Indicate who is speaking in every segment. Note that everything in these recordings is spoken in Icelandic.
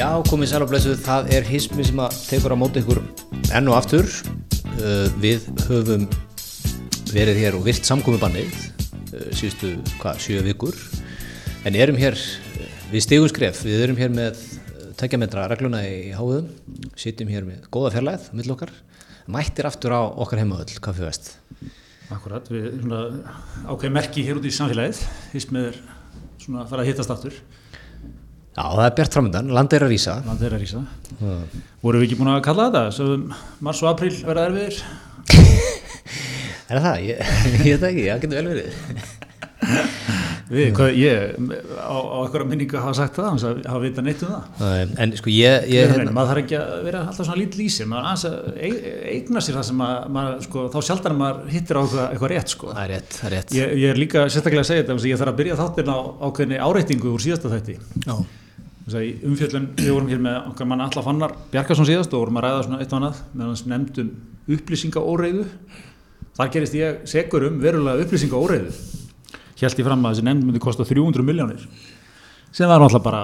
Speaker 1: Já, komið sæl og blessuð, það er hismi sem að tekur á móti ykkur enn og aftur. Uh, við höfum verið hér og vilt samkomi bannið uh, síðustu, hvað, sjö vikur. En erum hér uh, við stegum skref, við erum hér með tekjametra regluna í háðum, sittum hér með góða fjarlæð, mill okkar, mættir aftur á okkar heimahöll, Kaffi Vest.
Speaker 2: Akkurat, við erum svona ákveð merki hér út í samfélagið, hismið er svona að fara að hittast aftur.
Speaker 1: Já, það er bjart framöndan, land er að rýsa.
Speaker 2: Land er að rýsa. Voru við ekki búin að kalla þetta? Svo mars og april verða erfiðir?
Speaker 1: er það? Ég, ég veit ekki, það getur vel verið.
Speaker 2: Við, hvað, ég á, á eitthvað minningu hafa sagt það, þannig að hafa vita neitt um það.
Speaker 1: En sko ég... ég
Speaker 2: hérna, maður þarf ekki að vera alltaf svona lítið lísi, maður aðeins að eigna sér það sem að, maður, sko, þá sjálfdan maður hittir á eitthvað, eitthvað rétt, sko.
Speaker 1: Það er rétt, það er rétt.
Speaker 2: Ég, ég er líka sérstaklega að segja þetta, ég þarf að byrja þáttirna á ákveðinni áreitingu úr síðasta þætti.
Speaker 1: Já.
Speaker 2: Umfjöldun, við vorum hér með okkar mann Alla Fannar Bjarkarsson síðast og vorum að ræða svona eitt og annað meðan hans nefndum upplýsingaóreiðu. Þar gerist ég segur um verulega upplýsingaóreiðu held ég fram að þessi nefnd myndi kosta 300 miljónir sem var alltaf bara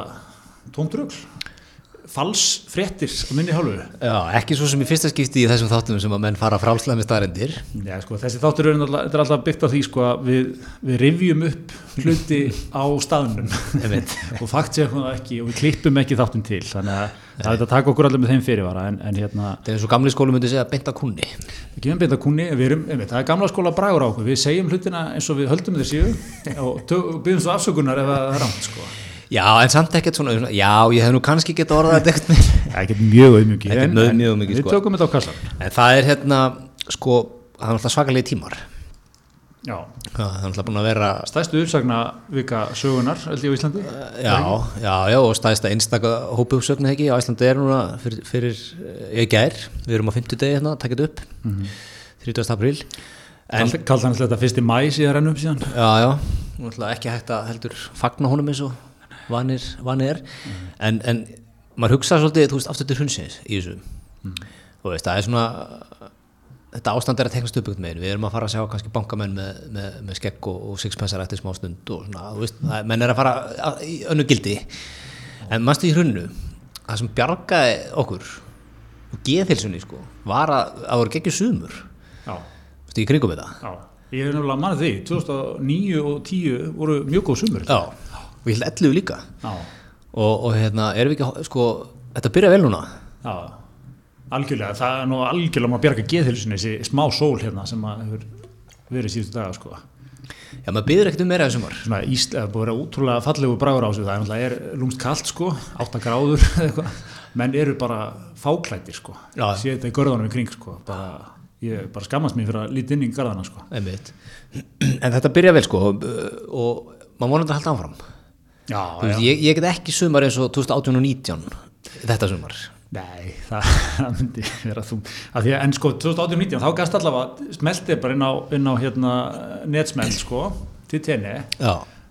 Speaker 2: tómtrögl fals frettir á minni hálfu.
Speaker 1: Já, ekki svo sem í fyrsta skipti í þessum þáttum sem að menn fara frálslega með staðrendir
Speaker 2: Já, sko, þessi þáttur er alltaf, er alltaf byggt á því sko, við, við rivjum upp hluti á staðnum. Og fakt séum það ekki og við klippum ekki þáttum til. Þannig að það er að taka okkur allir með þeim fyrirvara en, en hérna
Speaker 1: Það er eins og gamli skólu myndi segja beinta kunni
Speaker 2: Ekki með beinta kunni, við erum, einmitt, það er gamla skóla bragur á okkur, við segjum hlutina eins og við höldum þessi og byggjum svo afsökunar ef það er rámt sko
Speaker 1: Já, en samt ekkert svona, já, ég hef nú kannski gett orðað þetta ekkert mér.
Speaker 2: Ekkert mjög auðmjögið,
Speaker 1: en, en mjög auðmjögið,
Speaker 2: sko. Við tökum þetta á kassan.
Speaker 1: En það er hérna, sko, það er alltaf svakalegi tímar.
Speaker 2: Já.
Speaker 1: Það er alltaf búin að vera...
Speaker 2: Stæðstu uppsagna vika sögunar, held ég á Íslandi?
Speaker 1: Já, já, já, og stæðsta einstaka hópi uppsögna ekki á Íslandi er núna fyrir, fyrir ég gær, við erum á 50 degi hérna, takkit upp, mm -hmm. 30. apríl.
Speaker 2: Kallt hann alltaf þetta fyrsti mæ síðan rennum síðan?
Speaker 1: Já, já, ekki hægt að heldur fagna honum eins og vanir, vanir. Er mm. en, en maður hugsa svolítið þú veist aftur til hundsins í þessu. Mm. og veist það er svona þetta ástand er að teknast uppbyggt með við erum að fara að sjá kannski bankamenn með, með, með skegg og, og sixpensar eftir smá stund og svona, þú veist, það, menn er að fara að, í önnu gildi. En mannstu í hrunnu það sem bjargaði okkur og geðhilsunni sko var að það voru geggjur sumur. Þú veist, í kringum við það?
Speaker 2: Já, ég hef náttúrulega mannið því 2009 og 2010 voru mjög góð sumur.
Speaker 1: Já og ég held 11 líka. Og, og hérna erum við ekki sko, þetta byrja vel núna.
Speaker 2: Já, algjörlega, það er nú algjörlega maður bjarga geðhilsunni, þessi smá sól hérna sem hefur verið síðustu daga sko.
Speaker 1: Já, maður byrður ekkert um meira þessum var
Speaker 2: Svona Íslega, búið að vera útrúlega fallegu bragur á sig það er, er lúmst kallt sko, 8 gráður menn eru bara fáklættir sko, séu þetta í görðanum í kring sko, bara ég bara skammast mér fyrir að líti inn í garðana sko.
Speaker 1: En þetta byrja vel sko og, og maður vonandi að halda áfram
Speaker 2: Já,
Speaker 1: veist, ég, ég get ekki sumar eins og 2018 og 19 þetta sumar.
Speaker 2: Nei, það, það myndi vera þú að að, En sko 2018 og 19 þá gæst allavega smeltið bara inn á, inn á hérna, netsmelt sko til tenni.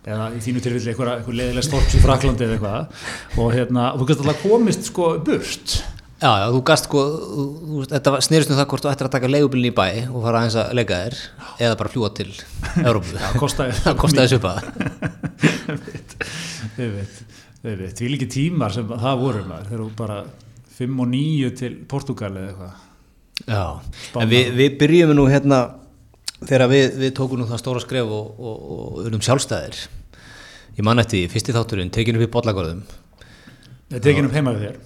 Speaker 2: Eða í þínu tilfelli eitthvað, eitthvað leðileg storps í Fraklandi eða eitthvað. Og hérna, þú gæst allavega komist sko burt.
Speaker 1: Já, já, þú gæst sko þú, þetta snýrst um það hvort þú ættir að taka leigubilin í bæ og fara aðeins að leika þér eða bara fljúa til Európu
Speaker 2: Það
Speaker 1: kostiði þessu
Speaker 2: Því líki tímar sem það voru maður. Þegar þú bara 5 og 9 til Portugal eða eitthvað.
Speaker 1: Já, Spána. en við, við byrjum nú hérna þegar við, við tókum nú það stóra skref og, og, og unum sjálfstæðir. Ég man eftir fyrsti þátturinn tekinu upp í bollagorðum
Speaker 2: tekinu upp heimaðu þér?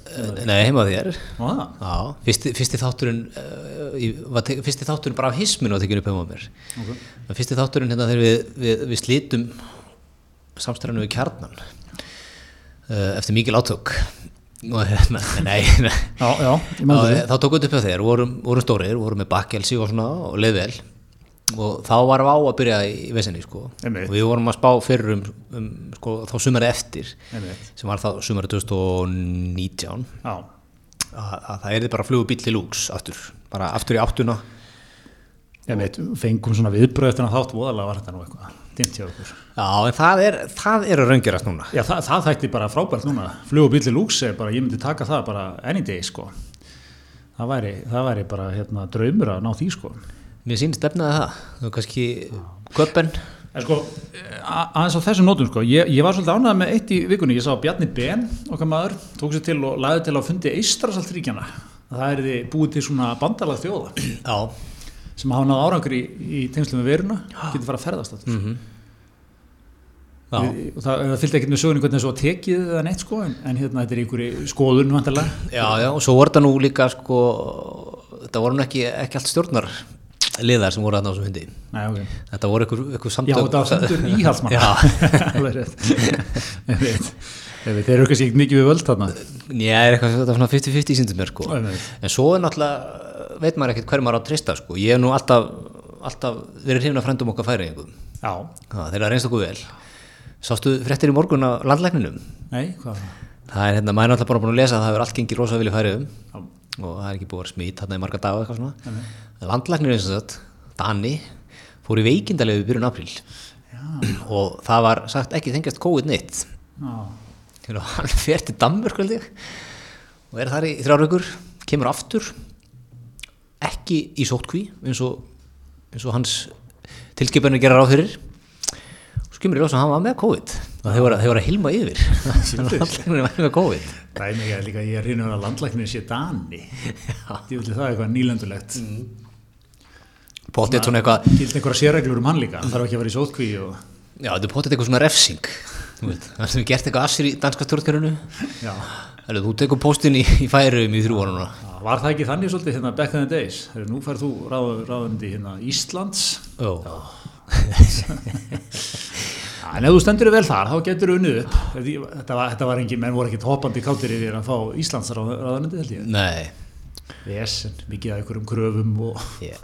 Speaker 1: Nei, heimaðu þér. Já, fyrsti, fyrsti þátturinn uh, fyrsti þátturinn bara af hisminu að tekinu upp heimaðu mér. Okay. fyrsti þátturinn hérna þegar við, við, við slítum samstæðinu við kjarnan uh, eftir mikil átök. Hérna, nei, nei.
Speaker 2: Já, já,
Speaker 1: þá tókum við upp á þeir vorum, vorum stórir, vorum með bakkelsi og og leðvel og þá varum við á að byrja í vesenni sko. og við vorum að spá fyrir um, um sko, þá sumari eftir
Speaker 2: Einmitt.
Speaker 1: sem var þá sumari 2019 að, að það er bara flugubíl til lúks aftur, bara aftur í áttuna.
Speaker 2: Ég veit, fengum svona viðbröð eftir að þátt voðalega var þetta nú eitthvað dimt hjá okkur.
Speaker 1: Já, en það er, það er að raungjurast núna.
Speaker 2: Já, það, það þætti bara frábært núna. Flugubíli lúks er bara, ég myndi taka það bara any day, sko. Það væri, það væri bara hérna, draumur að ná því, sko.
Speaker 1: Mér sýnir stefnaði það. Þú kannski köpen,
Speaker 2: En sko, aðeins á þessum nótum sko, ég, ég var svolítið ánægð með eitt í vikunni, ég sá Bjarni Ben, okkar maður, tók sér til og lagði til að fundi Eistrasaltríkjana. Það er þið búið til svona bandalag þjóða
Speaker 1: Já,
Speaker 2: sem hafa náð árangur í, í tengslum við veruna, getur fara að ferðast þetta.
Speaker 1: mm.
Speaker 2: Við- og það, það fylgdi ekkert með sögunni hvernig það svo tekið eða neitt sko, en, en hérna þetta er einhverju skoðun vantarlega.
Speaker 1: já, já, og svo voru þetta nú líka sko, þetta voru nú ekki, ekki allt stjórnar liðar sem voru þarna á þessum hundi
Speaker 2: Nei, ok.
Speaker 1: þetta voru ykkur, ykkur
Speaker 2: Já,
Speaker 1: samtök
Speaker 2: þetta var fundur íhaldsmann.
Speaker 1: Já.
Speaker 2: Alveg rétt. Ég veit. Þeir eru kannski ekki mikið við völd þarna.
Speaker 1: Er eitthvað þetta er svona 50-50 síndum mér sko en svo er náttúrulega, veit maður ekkert hverju maður á að trista sko, ég hef nú alltaf alltaf verið hrifin að frændum okkar færi
Speaker 2: Já.
Speaker 1: þeir eru reynst okkur vel. Sástu fréttir í morgun á landlækninum?
Speaker 2: Nei, hvað það?
Speaker 1: er hérna, maður er náttúrulega bara búin að lesa að það hefur allt gengið rosa vel í færiðum
Speaker 2: Já.
Speaker 1: og það er ekki búið að vera smít þarna í marga daga eitthvað svona. Landlæknir eins og þetta, Dani fór í veikindalegu byrjun apríl. Og það var sagt ekki þengjast COVID-19
Speaker 2: Já.
Speaker 1: Hérna, hann fer til Danmörk og er þar í þrjár vikur kemur aftur ekki í sótkví eins og, eins og hans tilskipunni gerar á fyrir. Og svo kemur í ljós að hann var með COVID. Og þeir voru, að hilma yfir. Hann var með COVID.
Speaker 2: Það er mikið líka, ég er hrýnur að landlæknir sé Dani. Ég það eitthvað nýlendulegt.
Speaker 1: potið svona eitthvað
Speaker 2: Gild einhverja sérreglur um hann líka, hann þarf ekki að vera í sótkví og...
Speaker 1: já þetta er potið eitthvað svona refsing það sem við gert eitthvað assir í danska. Hellu, þú tekur postin í, í færiðum í þrjú ára núna.
Speaker 2: Já, Var það ekki þannig svolítið hérna back in the days? Þegar nú færð þú ráð, ráðandi hérna Íslands. Já, en ef þú stendur vel þar, þá getur þú unnið upp. Þetta var, þetta var engin, menn voru ekkit hoppandi káttir yfir að fá Íslands ráðandi, held ég.
Speaker 1: Nei,
Speaker 2: Vesen, mikið af einhverjum kröfum og...
Speaker 1: já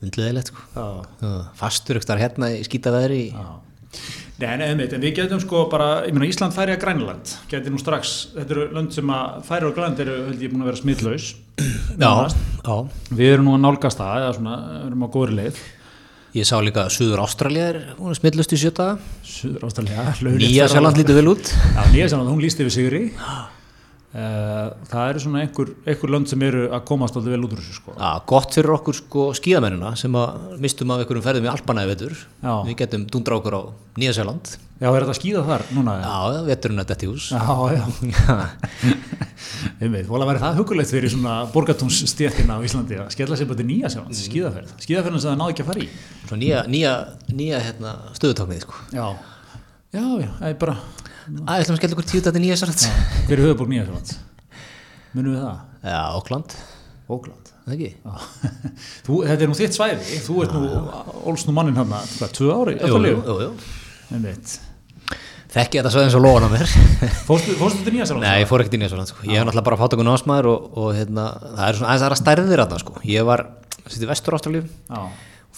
Speaker 1: hundleðilegt sko
Speaker 2: Já.
Speaker 1: Já, fastur ykkur þar hérna í skýtaveðri.
Speaker 2: Já. Nei, en, einmitt, en við getum sko bara, ég meina Ísland færi að Grænland, getur nú strax, þetta eru lönd sem að færi og Grænland eru, held ég, búin að vera smittlaus.
Speaker 1: já, já
Speaker 2: Við erum nú að nálgast það, eða svona, erum á góðri leið.
Speaker 1: Ég sá líka að Suður Ástralja er hún er smillust í sjöta
Speaker 2: Suður ástæðlega,
Speaker 1: Nýja Sjáland lítur vel út
Speaker 2: Já, Nýja Sjáland, hún líst yfir sigri. Uh, það eru svona einhver, einhver lönd sem eru að komast alltaf vel út úr þessu sko.
Speaker 1: Já, gott fyrir okkur sko skíðamennina sem að mistum af einhverjum ferðum í Alpana í vetur. Við getum dundra okkur á Nýja Sjáland
Speaker 2: Já, er þetta að skýða þar núna?
Speaker 1: Já, veturinn að detti í hús
Speaker 2: Já, já. Einmitt, vola væri það hugulegt fyrir svona borgatúnsstéttina á Íslandi að skella sér bara til Nýja Sjáland, mm. skýðaferð. Skýðaferðin sem það náði ekki að fara í.
Speaker 1: Svo nýja, nýja, nýja hérna, stöðutáknið sko
Speaker 2: Já, já, já, er bara,
Speaker 1: Æ, ætlum að skella okkur tíu dæti Nýja Sjáland Já,
Speaker 2: hver er höfubók Nýja Sjáland? Munum við það?
Speaker 1: Ókland,
Speaker 2: Ógland.
Speaker 1: það ekki?
Speaker 2: Þú, þetta er nú þitt svæði, þú ert nú, ólst nú mannin hann, hvað, tvö ári?
Speaker 1: Jú, jú, jú, jú
Speaker 2: Einmitt.
Speaker 1: Þekki þetta svo eins og lóðan á mér
Speaker 2: Fórstu, fórstu til Nýja Sjáland?
Speaker 1: Nei, ég fór ekkert í Nýja Sjáland sko. Ég hef náttúrulega bara fátt okkur náðsmaður og, og hérna, það er svona aðeins aðra stærðir þarna sko. Ég var, sýtti vestur ástralíf
Speaker 2: Já,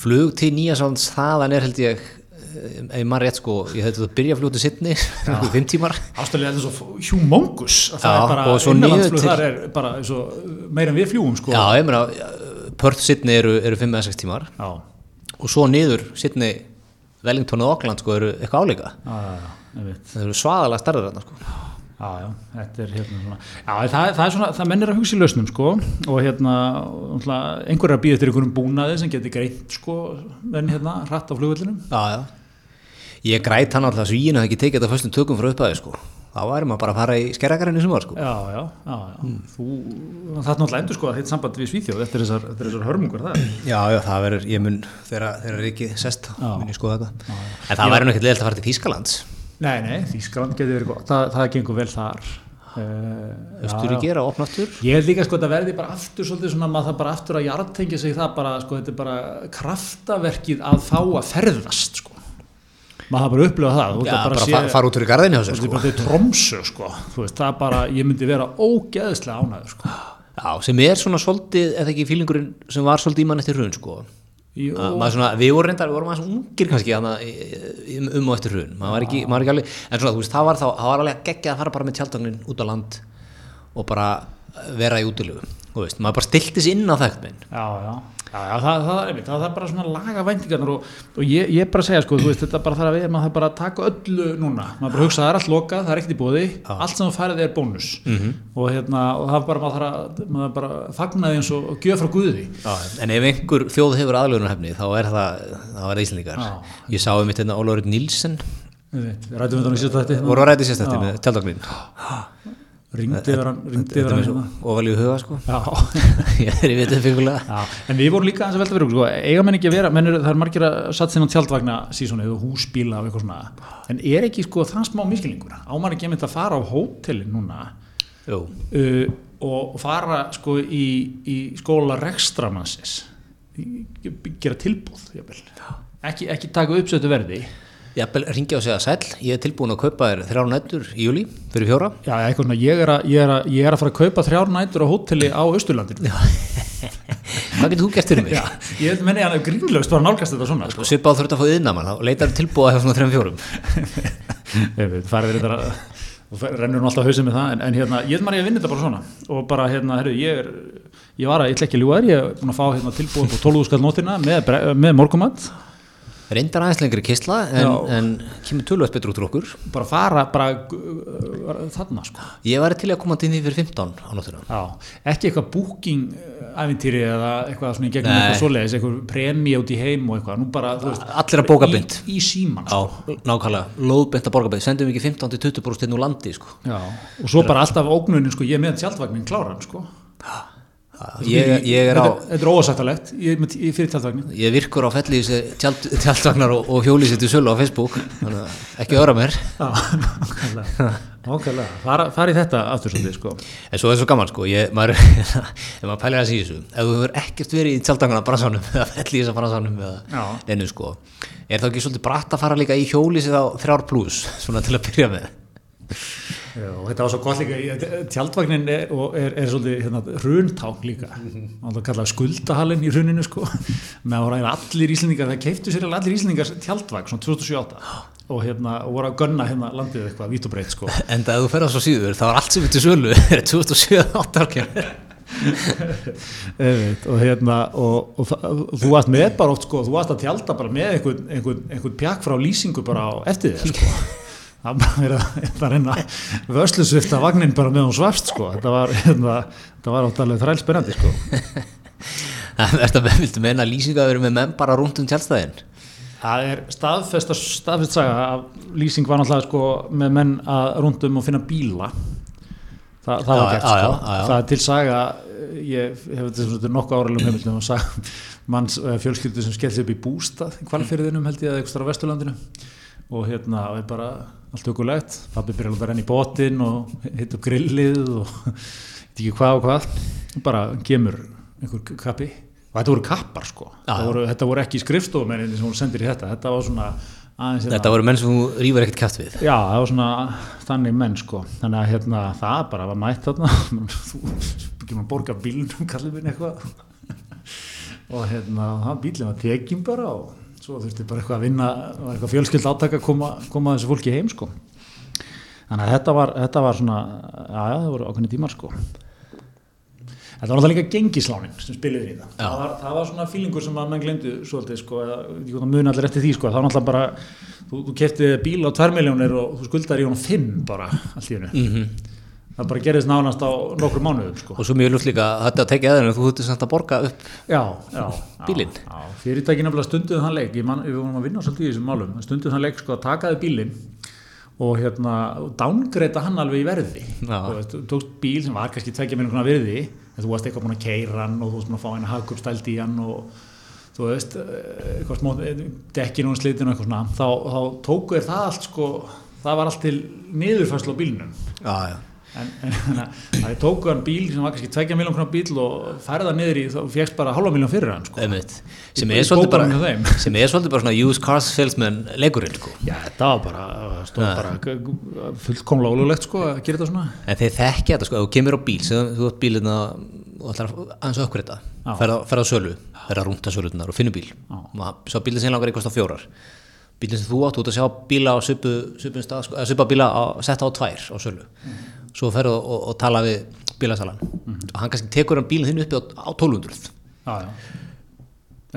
Speaker 1: flug til Nýja Sjálands þaðan er held ég ef maður rétt sko, ég hefði þetta að byrja að fljóta sittni, fimm tímar.
Speaker 2: Ástæðlega þetta er svo humongous er
Speaker 1: og svo til-
Speaker 2: þar er bara meira en við fljúum sko.
Speaker 1: Já, ég meina, Perth sittni eru, eru fimm eða sex tímar.
Speaker 2: Já,
Speaker 1: og svo niður sittni Wellington og Auckland sko eru eitthvað áleika það eru svaðalega stærðir þarna sko.
Speaker 2: Já, já, þetta er hérna svona, já, það, það er svona, það mennir að hugsa í lausnum, sko, og hérna, náttúrulega, einhverja býð eftir einhverjum búnaði sem getur greitt, sko, en hérna, hratt á flugvöldinum.
Speaker 1: Já, já Ég græt hann alltaf svíin að ekki tekið þetta föstum tökum frá upphæði sko. Þá væri maður bara að fara í skerrakarinn í sumar sko.
Speaker 2: Já, já, já, já, þú, það er náttúrulega endur, sko, að hitt samband við Svíþjóð eftir þessar, eftir þessar hörmungar það.
Speaker 1: Já, já, það verður, ég mun þegar þegar Riki sest,
Speaker 2: Já.
Speaker 1: mun ég skoða þetta. En það væri ekkert leðilt að fara til Þýskalands.
Speaker 2: Nei, nei, Þískland getur verið gott, það, það gengur vel þar. Uh,
Speaker 1: Östur í gera, opna aftur.
Speaker 2: Ég held líka sko að það verði bara aftur svolítið svona maður það bara aftur að jartengja sig. Það bara sko þetta er bara kraftaverkið að fá að ferðast sko maður það bara upplifa það þú ert að
Speaker 1: bara fa fara út fyrir garðinu
Speaker 2: veist,
Speaker 1: sko.
Speaker 2: bara tromsu sko. Þú veist það bara ég myndi vera ógeðslega ánæður sko.
Speaker 1: Já, sem er svona svolítið, eða ekki fílingurinn sem var svolítið í mann eftir hrun sko? Að svona, við vorum reyndar, við vorum aðeins ungir kannski hana, um, um og eftir hrun. Maður var ekki, maður var ekki alveg, en svona þú veist, það var þá það var alveg geggjað að fara bara með tjaldagnin út á land og bara vera í útilegu, þú veist, maður bara stilti sér inn á þekkt minn.
Speaker 2: Já, já, Já, það, það, er einmitt, það, er bara svona laga væntingarnar og, og ég, ég bara að segja sko, þú veist, þetta bara þarf að við, maður þarf bara að taka öllu núna, maður bara hugsa það er allt lokað, það er ekkert í bóði, allt sem þú færið er bónus.
Speaker 1: Mhm.
Speaker 2: og hérna, og það er bara, maður þarf að, maður bara að fagna því eins og, og gjöf frá Guði.
Speaker 1: Já, en ef einhver þjóð hefur aðlögunarhefni þá er það, þá er það Íslandingar
Speaker 2: Já.
Speaker 1: ég sá um mitt hérna Ólafur Nílsen
Speaker 2: Við rætum við þannig síðan þetta
Speaker 1: voru að sérstætti tjaldagnin
Speaker 2: ringdi yfir hann, hérna.
Speaker 1: og valju huga sko. Ég er í vitið fengulega
Speaker 2: en við vorum líka aðeins að velta fyrir okkur, sko, eiga menn ekki að vera, eru, það er margir að satt sinna tjaldvagna sísonið og húsbíla og eitthvað svona, en er ekki sko það smá miskilningur, ámann ekki einmitt að fara á hótelin núna uh, og fara sko í, í skóla rekstramannsins, gera tilbúð, ekki, ekki taka uppsötu verði,
Speaker 1: Jafnvel ringja og segja sæl, ég er tilbúin að kaupa þér þrjár nættur í júli fyrir fjóra.
Speaker 2: Já, eitthvað svona, ég er, að, ég, er að, ég er að fara að kaupa þrjár nætur á hóteli á Austurlandinu,
Speaker 1: Hvað getur þú gert fyrir mig?
Speaker 2: já, ég menni að er grínlaust bara að nálgast þetta svona, sko.
Speaker 1: Svipað þurft að fá yðnamann, þá leitar tilbúa hjá svona þrejum fjórum.
Speaker 2: Verið þetta og fer- rennur nú alltaf hausið með það en, en hérna, ég ég að vinna þetta bara svona. Og bara hérna, herru, ég er ég var að, ég ætla ekki að ljúga þér, ég er búin að fá hérna tilbúin på 12 skall nótina með, með morgumat
Speaker 1: Reyndar aðeins lengri kisla en,
Speaker 2: Já.
Speaker 1: en kemur tölvöld betur út úr okkur.
Speaker 2: Bara fara, bara uh, þarna sko.
Speaker 1: Ég væri til að koma til því fyrir 15 á
Speaker 2: Já, ekki eitthvað booking æfintýri eða eitthvað svona í gegnum eitthvað svoleiðis, eitthvað premi í heim og eitthvað, bara, veist
Speaker 1: Allir að bóka beint.
Speaker 2: í, í síman,
Speaker 1: Já,
Speaker 2: sko.
Speaker 1: nákvæmlega, lóðbent að borgarbæði sendum ekki 15-20% inn úr landi sko.
Speaker 2: Já, og svo bara alltaf ógnunin, sko, ég er með tjaldvagnin kláran, sko
Speaker 1: ég, ég er á
Speaker 2: Þetta, er ósættalegt, ég er fyrir tjaldvagnin
Speaker 1: ég virkur á felli í tjald, tjaldvagnar og, og hjólísi til sölu á Facebook ekki öra mér.
Speaker 2: Nákvæmlega, nákvæmlega, fara, fara í þetta aftur svolítið, sko.
Speaker 1: en svo er svo gaman sko. Ég, maður, ef maður pælir að sé þessu ef þú hefur ekkert verið í tjaldvagnar bransanum eða felli í þessa bransanum eða neinu sko er þá ekki svolítið bratt að fara líka í hjólísi á þrjár pluss svona til að byrja með
Speaker 2: Já, þetta var svo gott líka, tjaldvagnin er, er, er svolítið hérna, hrunták líka, það kallaði skuldahallin í hruninu, sko, með að voru allir íslendingar, það keiftu sér allir íslendingar tjaldvagn, svona 2007 og hérna, voru að gunna hérna landið eitthvað, vít og breytt, sko.
Speaker 1: en það ef þú ferðast svo síður þá er allt sem er til sölu. Er 2007-8 árkjör
Speaker 2: Einmitt, og hérna og, og, það- og þú varst með bara oft sko þú varst að tjálta bara með einhvern, einhvern, einhvern pjakk frá lýsingu bara á eftir þér sko það var bara verið að- að vagnin bara með hún svafst sko. Þetta var, hérna, var átt alveg þræl spennandi sko
Speaker 1: Þetta viltu meina að lýsinga að vera með menn bara rúnt um tjálstæðin
Speaker 2: það er staðfest staðfest saga að lýsing var náttúrulega sko með menn að rundum og finna bíla. Þa, það var gert sko. það er til saga ég hef þetta nokkuð áralum heimildum og saga manns eh, fjölskyldu sem skellt upp í bústað í kvalfyrðinum held ég að eitthvað á vesturlandinu og hérna er bara allt ökulegt. Pabbi byrjar að renna í bótinn og hitt upp grillið og veit ekki hvað og hvað. Bara kemur einhver kappi. Og þetta voru kappar sko. Voru, þetta voru ekki skrifstofumennin sem hún sendir í þetta. Þetta var svona aðeins hérna-
Speaker 1: Þetta voru menn sem þú rýfur ekkert kæft við.
Speaker 2: Já, það var svona þannig menn sko. Þannig að hérna, það bara var mætt þarna. Þú ekki maður borga bílnum kallið minn eitthvað. Og hérna, það bílinn var tekin bara og svo þurfti bara eitthvað að vinna var eitthvað fjölskyld átaka að koma, koma þessu fólki heim sko þannig að þetta var, þetta var svona já, það voru ákveðni tímar sko Þetta var náttúrulega líka gengislánin sem spiluði í það. Það var, það var svona fílingur sem að menn glemdu svolítið, sko, eða muni allir eftir því, sko. Það var náttúrulega bara, þú, þú kefti bíl á 2 miljónir og þú skuldar í honum 5 bara allt í hennu.
Speaker 1: mm
Speaker 2: Það bara gerðist nánast á nokkru mánuðum, sko.
Speaker 1: Og svo mjög luft líka að þetta tekið aðeins en þú þurfti samt að borga upp
Speaker 2: Já, já.
Speaker 1: Bílinn?
Speaker 2: Já, já. fyrirtæki nefnilega stunduð þann leik, man, við vorum að vinna svolítið í þessum málum, stunduð þann leik, sko, að takaði bílinn og hérna, downgreita hann alveg í verði. Þú tókst bíl sem var kannski tvekja minn konar virði, en þú varst eitthvað búin að keira hann og þú varst búin að fá eina hagur stælt í hann og þú veist, dekkin og slitin og eitthvað svona, þá, þá tóku þér það allt, sko, það var allt til niðurfæslu á bílnum.
Speaker 1: Já, já
Speaker 2: þannig að þið tóku hann bíl sem var kannski 2 miljón krónar bíl og færða niður í, þá fegst bara halva miljón fyrir hann sko.
Speaker 1: Sem er svolítið bara er bara svona used cars salesman leikurinn sko.
Speaker 2: Já, þetta var bara, stóð
Speaker 1: Ja.
Speaker 2: bara fullkomlega ólulegt sko að gera þetta svona.
Speaker 1: en þeir þekkja þetta sko, ef þú kemur á bíl sem þú átt bílina og ætlar að aðeins að uppgreita
Speaker 2: Já.
Speaker 1: ferð á- sölu, ferð að rúnta sölunar og finnur bíl og svo bílinn sem langar eitthvað á fjórar bílinn sem þú átt, þú ert að sjá bíla á svipun stað, sko, svipa bíla á, setta á tvær á sölu. Svo ferð og, og, og tala við bílasalan og hann kannski tekur hann bílinn þinn uppi á, á 1200
Speaker 2: Já, já.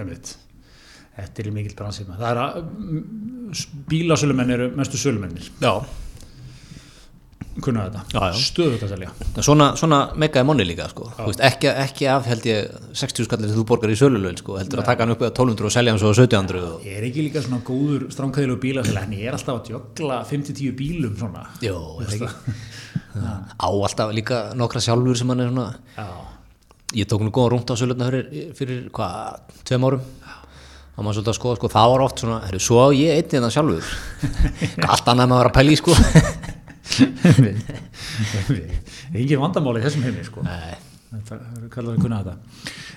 Speaker 2: einmitt. Þetta er mikill bransið maður. Það er að bílasölumenn eru mestu sölumennir,
Speaker 1: Já,
Speaker 2: kunna þetta,
Speaker 1: Já, já.
Speaker 2: stöðut að selja.
Speaker 1: svona, svona megaði monni líka sko. Veist, ekki, ekki af held ég 60 skallir sem þú borgar í sölulögn sko. heldur að taka hann upp eða 1200 og selja hann svo á 1700 og...
Speaker 2: Ég er ekki líka svona góður stránkæðilegu bílasölu, en ég er alltaf að djögla 5-10 bílum svona.
Speaker 1: Jó, Á alltaf líka nokkra sjálfur sem hann er svona
Speaker 2: Já,
Speaker 1: Ég tók nú góða rúnt á sölutna fyrir, fyrir hvað, tveim árum. Og maður svolítið að skoða, sko, það var oft svona herru, svo ég einnig það sjálfur? Allt annað vera að pæli, sko
Speaker 2: engin vandamáli í þessum heimi, sko.
Speaker 1: Nei,
Speaker 2: Þetta er kallar að kunna þetta.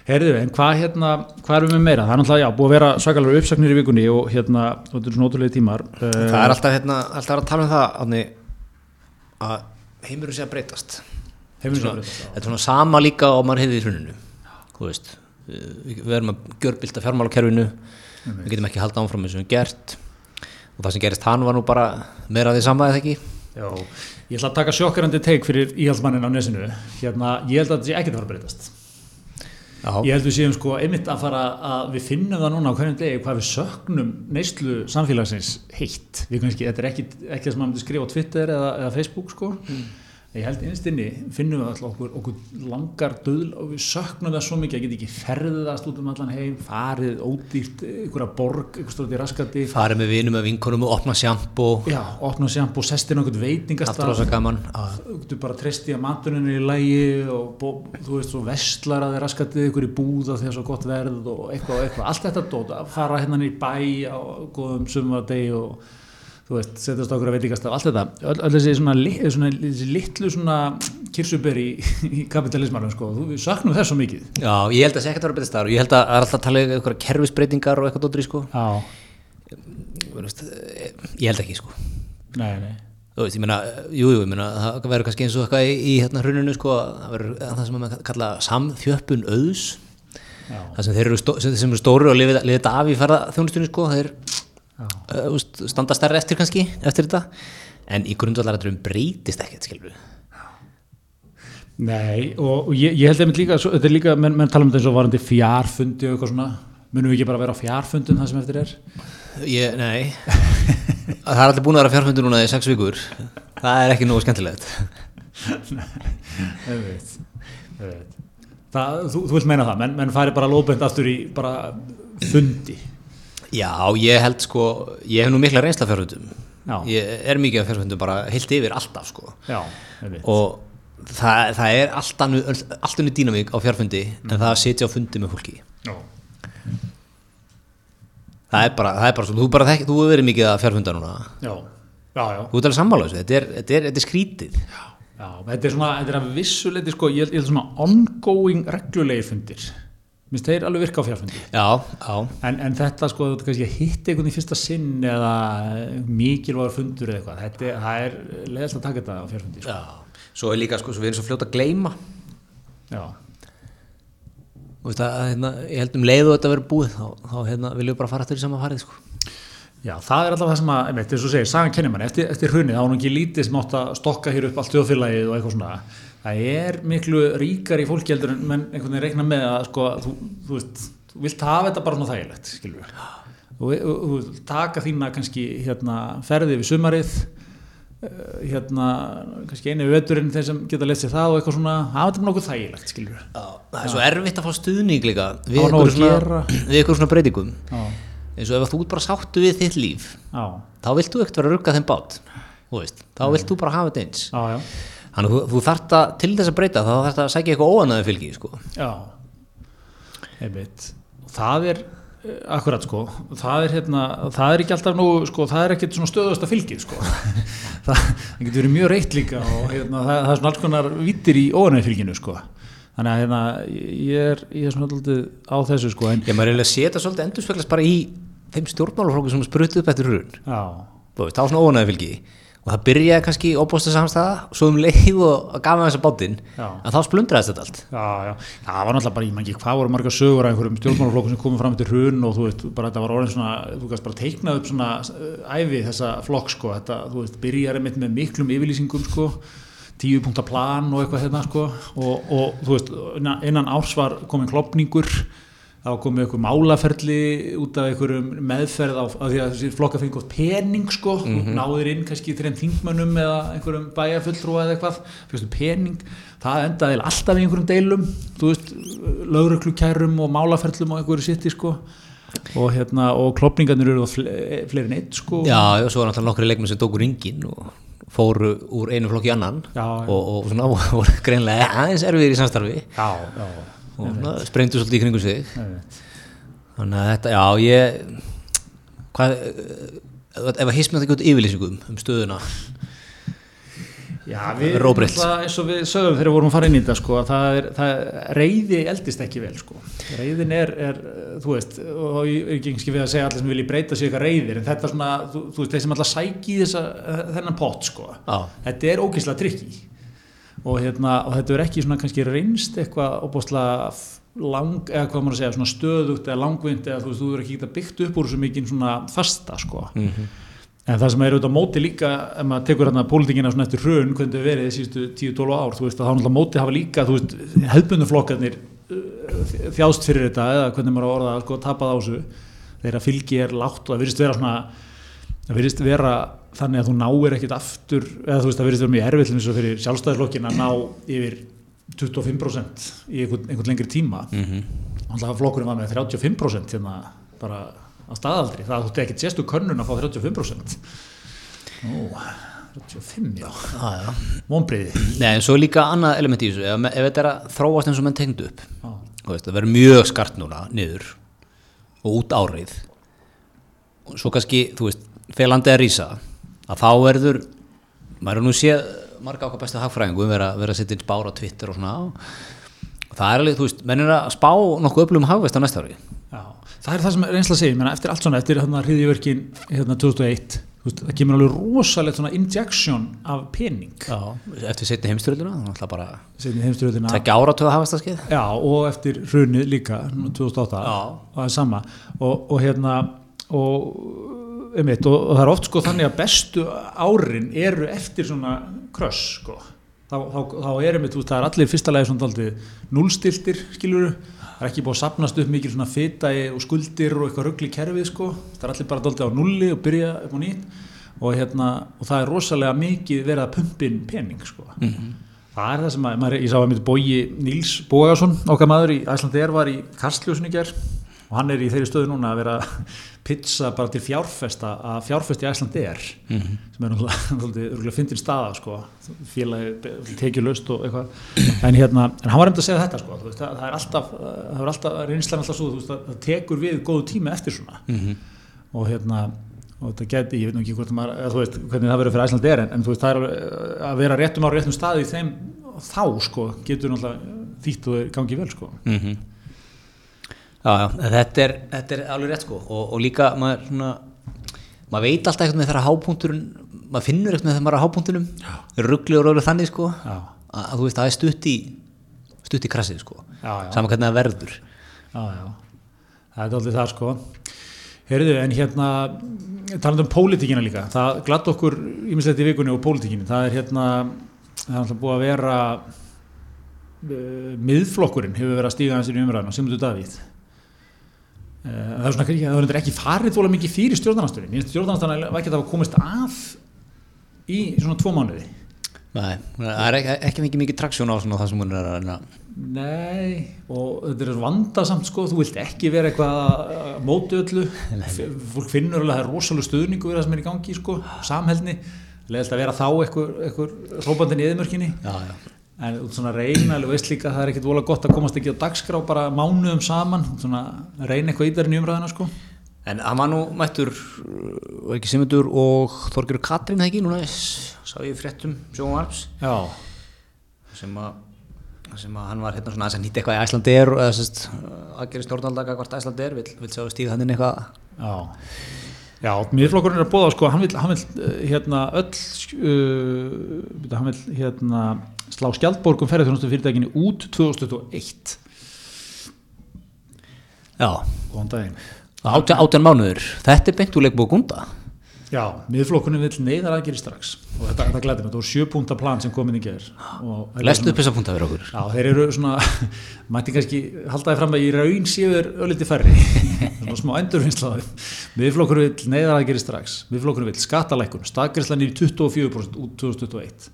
Speaker 2: Herðu, en hvað hérna, hvað erum við meira? Það er náttúrulega, já, búið að vera svakalega uppsagnir í vikunni og hérna, og þetta er svona ótrúlega tímar.
Speaker 1: það er alltaf, hérna, alltaf að tala um það átni, að heimurinn sé að breytast
Speaker 2: Heimurinn sé að breytast,
Speaker 1: þetta er svona sama líka og maður hefði í hruninu þú veist, við, erum að gjörbylta fjármálakerfinu við getum ekki haldið áfram eins og við höfum gert og það sem gerist hann var nú bara meira því sama eða ekki
Speaker 2: Já, ég ætla að taka sjokkarandi teik fyrir íhaldsmannin á nesinu. Hérna, ég held að þetta sé ekkert að fara að breytast.
Speaker 1: Já,
Speaker 2: Ég held við séum sko einmitt að fara að við finnum það núna á hverjum degi hvað við söknum neyslu samfélagsins heitt. Við kannski, þetta er ekki, ekki það sem maður myndi skrifa á Twitter eða, eða Facebook sko. Ég held innst inni finnum við alltaf okkur, okkur langar döðl og við söknum það svo mikið að geta ekki ferðast út um allan heim, farið ódýrt, einhverja borg, einhver stórt í raskati.
Speaker 1: farið með vinum með vinkonum og opna sjampo.
Speaker 2: Já, opna sjampo, sestin okkur
Speaker 1: allt
Speaker 2: veitingastað.
Speaker 1: Rosa gaman
Speaker 2: þú getur bara treyst í að maturinn er í lægi og bó, þú veist svo vestlar að þeir raskatið ykkur í búða þegar svo gott verð og eitthvað og eitthvað, allt þetta dóta fara hérna í bæ á góðum sumardegi og þú veist, setjast okkur að veitingastaf, allt þetta. Öll, öll þessi, svona, svona, þessi litlu svona kirsuberi í, í kapitalismanum sko, þú, saknum þess svo mikið.
Speaker 1: Já, ég held að það sé ekkert að vera betið staður. Og ég held að það er alltaf að tala um eitthvað kerfisbreytingar og eitthvað dóttir sko.
Speaker 2: Já,
Speaker 1: eh, ég held ekki sko.
Speaker 2: nei, nei.
Speaker 1: Þú veist, ég meina, jú, jú, ég meina, það verður kannski eins og eitthvað í, í hérna hruninu, sko, það verður það sem maður kalla samþjöppun auðs,
Speaker 2: Já,
Speaker 1: það sem þeir eru, sem sem eru stóri og lifið, lifið af í ferða þjónustunni, sko, þeir
Speaker 2: já,
Speaker 1: uh, úst, standa stærri eftir kannski, eftir þetta, en í grundvallarætturum breytist ekkert, skilur við.
Speaker 2: Nei, og, og ég, ég held einmitt líka, svo, þetta er líka, menn, menn tala um þetta eins og varandi fjárfundi og eitthvað svona, munum við ekki bara vera á fjárfundum það sem eftir er?
Speaker 1: Ég, nei, það er allir búin að vera fjárfundur núna í sex vikur, það er ekki nógu skemmtilegt.
Speaker 2: Veit, ég veit. Það, þú, þú vilt meina það, menn, menn færi bara lóðbönd aftur í bara fundi.
Speaker 1: Já, ég held sko, ég hef nú mikla reynsla af fjárfundum,
Speaker 2: Já.
Speaker 1: ég er mikið af fjárfundum bara heilt yfir alltaf, sko.
Speaker 2: Já,
Speaker 1: og það, það er allt annu, dýnamík á fjárfundi en það að sitja á fundi með fólki
Speaker 2: Já,
Speaker 1: það er bara, það er bara svo, þú, bara þú hefur verið mikið að fjárfunda núna
Speaker 2: já, já, já.
Speaker 1: þú ert alveg sammála þessu, þetta er, þetta er, þetta er skrítið
Speaker 2: já þetta er svona, þetta er að vissuleiti, sko, ég held svona ongoing reglulegir fundir. Minnst þeir alveg virka á fjárfundi.
Speaker 1: já, já,
Speaker 2: En, en þetta, sko, þú kannski að hitta einhvern í fyrsta sinn eða mikilvægur fundur eða eitthvað, þetta það er leðast að taka þetta á fjárfundi, sko.
Speaker 1: já svo er líka, sko, svo við erum svo fljóta að gleyma
Speaker 2: Já,
Speaker 1: Þú veist að, hérna, ég held um leið og þetta verður búið þá, þá hérna, viljum við bara fara aftur í sama farið sko.
Speaker 2: Já, það er alltaf það sem að, einmitt, eins og segir, sagan kennir mann, eftir, eftir hrunið, þá er hún ekki lítið sem átt að stokka hér upp allt þjóðfélagið og eitthvað svona. Það er miklu ríkar í fólki heldur en einhvern veginn reikna með að, sko, þú, þú veist, þú vilt hafa þetta bara svona þægilegt, skilur við. Þú þú taka þína kannski, hérna, ferði við sumarið, eh, hérna, kannski einu veturinn þeir sem geta sér það og eitthvað svona, hafa þetta nokkuð þægilegt, skilur við.
Speaker 1: það er svo erfitt að fá stuðning líka við
Speaker 2: Það var nóg
Speaker 1: ykkur
Speaker 2: að
Speaker 1: svona, svona breytingum.
Speaker 2: Já,
Speaker 1: eins og ef þú bara sáttu við þitt líf
Speaker 2: já,
Speaker 1: þá vilt þú ekkert vera að rugga þeim bát þú þá vilt þú bara hafa þetta eins.
Speaker 2: Já.
Speaker 1: Þannig að þú, þú þarft að til þess að breyta þá þarft að sækja eitthvað óanæði fylgi sko.
Speaker 2: Já, einmitt. Það er, eh, akkurat sko, það er hérna, það er ekki alltaf nú, sko, það er ekkert svona stöðast að fylgið, sko. það, það getur verið mjög reitt líka og hérna, það, það er svona alls konar vittir í óanæði fylginu, sko. Þannig að hérna, ég er, ég er svona alltaf á þessu, sko, en
Speaker 1: ég maður eiginlega sé þetta svolítið endurspeglast bara í þeim stjórnmálaflokku sem spruttu upp eftir hrun
Speaker 2: já,
Speaker 1: þú veist, þá er svona óanæði fylgi og það byrjaði kannski óbústa samstæða svo um leið og gaf með þessa bátinn en þá splundraðist þetta allt.
Speaker 2: Já, já, það var náttúrulega bara, ég man ekki hvað voru margar sögur af einhverjum stjórnmálaflokkum sem komið fram til hrun og þú veist, bara þetta var orðin svona, þú kannski bara teiknað upp svona uh, æfi þessa flokk, sko, þetta, þú veist, einmitt með miklum yfirlýsingum, sko, tíu punkta plan og eitthvað hérna, sko, og, og þú veist, innan, innan árs var komin klopningur, var komið einhver málaferli út af einhverjum meðferð á, af því að flokka fengi gott pening sko, mm. -hmm. náður inn kannski þreim þingmönnum eða einhverjum bæjarfulltrúa eða eitthvað, fyrstu pening það endaði alltaf í einhverjum deilum þú veist, lögreglukærum og málaferlum og einhverju sitti sko og hérna, og klopningarnir eru fle- fleiri en eitt sko
Speaker 1: Já, og svo var náttúrulega nokkri leikmenn sem tóku ringin og fóru úr einu flokki í annan
Speaker 2: Já,
Speaker 1: og, og svona voru greinlega aðeins erfiðir í samstarfi
Speaker 2: já, já.
Speaker 1: Og sprengdu svolítið í kringu sig. Þannig að þetta, já ég hvað ef að hismið þetta ekki út yfirlýsingum um stöðuna?
Speaker 2: Já, við, náttúrulega, eins og við sögum þegar við vorum að fara inn í þetta sko, að það er, það, reyði eldist ekki vel sko. reyðin er, er, þú veist og ég er ekki ekki við að segja allir sem vilji breyta sig eitthvað reyðir, en þetta er svona, þú, þú veist þeir sem alltaf sæki þessa, þennan pott sko. Þetta er ógeðslega trikki og, hérna, og þetta er ekki svona kannski reynst eitthvað óbúslega lang, eða hvað maður að segja, svona stöðugt eða langvind eða þú veist, þú verður ekki geta byggt upp úr svo mikið svona fasta sko.
Speaker 1: Mhm.
Speaker 2: En það sem er auðvitað móti líka, ef maður tekur hérna pólitingina svona eftir hrun, hvernig þau verið síðustu 10-12 ár, þú veist þá náttúrulega móti hafa líka, þú veist, hefðbunduflokkarnir uh, þjást fyrir þetta eða hvernig maður á orða sko tapað á þessu, þeirra fylgi er lágt og það virðist vera svona, það virðist vera þannig að þú náir ekkit aftur, eða þú veist það virðist vera mjög erfitt eins og fyrir sjálfstæðisflokkin að ná yfir 25% í einhvern, einhvern lengri tíma.
Speaker 1: Mhm.
Speaker 2: Þannig að flokkurinn var með 35% hérna bara að staðaldri. Það þútti ekkert sérstu könnun að fá 35%. Ó, 35, já.
Speaker 1: Já, já.
Speaker 2: Mónbriði.
Speaker 1: Nei, en svo er líka annað element í þessu ef, ef þetta er að þróast eins og menn tengdu upp þú veist, það verður mjög skart núna niður og út árið og svo kannski, þú veist þegar landið er rísa að þá verður maður er nú séð marga okkar bestu hagfræðingum vera, vera að setja inn spár á Twitter og svona og það er alveg, þú veist, menn er að spá nokkuð öflugum hagvest á næsta ári
Speaker 2: Já. Það er það sem reynsla að segja, eftir allt svona, eftir hérna hriðiverkin hérna 2001, þú veist, það kemur alveg rosalegt svona injection af pening.
Speaker 1: Já. eftir setni heimstyrölduna þannig að bara
Speaker 2: Setni heimstyrjöldina.
Speaker 1: tekja áratöða hagvestaskeið
Speaker 2: Já, og eftir hrunið líka, nú 2008,
Speaker 1: Já.
Speaker 2: og það er sama. Og, og hérna, og, einmitt, og, og það er oft sko þannig að bestu árin eru eftir svona kröss, sko. Þá, þá, þá er þú veist, það er allir fyrsta lagi svona daldið núlstiltir, skiluru, það er ekki búið að sapnast upp mikil svona fita og skuldir og eitthvað ruggli kerfið, sko. Það er allir bara daldið á nulli og byrja upp á nýtt og hérna, og það er rosalega mikið verið að pumpin pening, sko. Það er það sem að, maður, ég sá að mitt bói Níls Bógason, okkar maður í Æslandi er var í Kastljósin í ger og hann er í þeirri stöðu núna að vera pizza bara til fjárfesta að fjárfesta í Æslandi er sem er náttúrulega fyndin staða sko, félagi tekjulaust og eitthvað. En hérna, en hann var reynd að segja þetta sko, veist, það, það er alltaf, það alltaf reynslan alltaf svo, veist, það, tekur við góðu tíma eftir svona. Og hérna og þetta geti, ég veit nú ekki hvort maður, eða, veist, hvernig það verður fyrir Æsland er en, en veist, er að vera réttum á réttum staði þeim þá sko, getur náttúrulega þýtt og gangi vel sko.
Speaker 1: mm Já, já, þetta er, þetta er alveg rétt sko. Og, og líka maður svona maður veit alltaf eitthvað með þeirra hápunkturinn maður finnur eitthvað með á hápunktunum ruggli og röglu þannig sko
Speaker 2: Já.
Speaker 1: að, að þú veist, það er stutt í stutt í krassið sko. Saman hvernig það verður.
Speaker 2: Já, já, það er aldrei það sko. Heyrðu, en hérna, talandi um pólitíkina líka, það glatt okkur ímislegt í vikunni og pólitíkinu, það er hérna, það er alltaf búið að vera, uh, miðflokkurinn hefur verið að stíga hans í umræðan og. Uh, það er svona það er ekki farið þóla mikið fyrir stjórnarnastöðin, ég finnst stjórnarnastöðin var ekki að hafa komist að í svona tvo mánuði.
Speaker 1: Nei, það er ekki, ekki mikið mikið traksjón á svona það sem hún er að reyna.
Speaker 2: Nei, og þetta er vandasamt sko, þú vilt ekki vera eitthvað að móti öllu, fólk finnur alveg að það er rosalega stuðningu við það sem er í gangi sko, samhælni, leðilt að vera þá eitthvað, eitthvað hrópandinn í eðmörkinni,
Speaker 1: Já, já,
Speaker 2: en út svona reyna, alveg veist líka að það er ekkit vola gott að komast ekki á dagskrá bara mánuðum saman, svona reyna eitthvað í umræðina sko.
Speaker 1: En hann var nú mættur og ekki Simundur og Þorgjur Katrín það ekki núna sá ég fréttum sjóum
Speaker 2: Já,
Speaker 1: sem að sem að hann var hérna svona að nýta eitthvað í Æslandir og eða sérst aðgerið stjórnaldaka hvort Æslandir vil, vil sjá stíða hann inn eitthvað
Speaker 2: já. Já, miðflokkurinn er að bóða sko, hann vil, hann vil uh, hérna öll, uh, hann vil hérna slá skjaldborgum ferðarþjónustu fyrirtækinni út 2021.
Speaker 1: Já,
Speaker 2: Góðan daginn.
Speaker 1: átján, átján mánuður. Þetta er beint úr leikbúið gunda.
Speaker 2: Já, miðflokkunum vill neyðar aðgeri strax. Og þetta, þetta glæði mig, þetta voru sjöpunta plan sem komin í gerð
Speaker 1: Lestu upp þessa punta fyrir okkur.
Speaker 2: Já, þeir eru svona, mætti kannski haldaði fram að í raun þeir ölliti færri. Svona smá endurfinnslaði miðflokkur vill neyðar aðgeri strax. Miðflokkur vill skattalækun, stakgærslan í 24% út 2021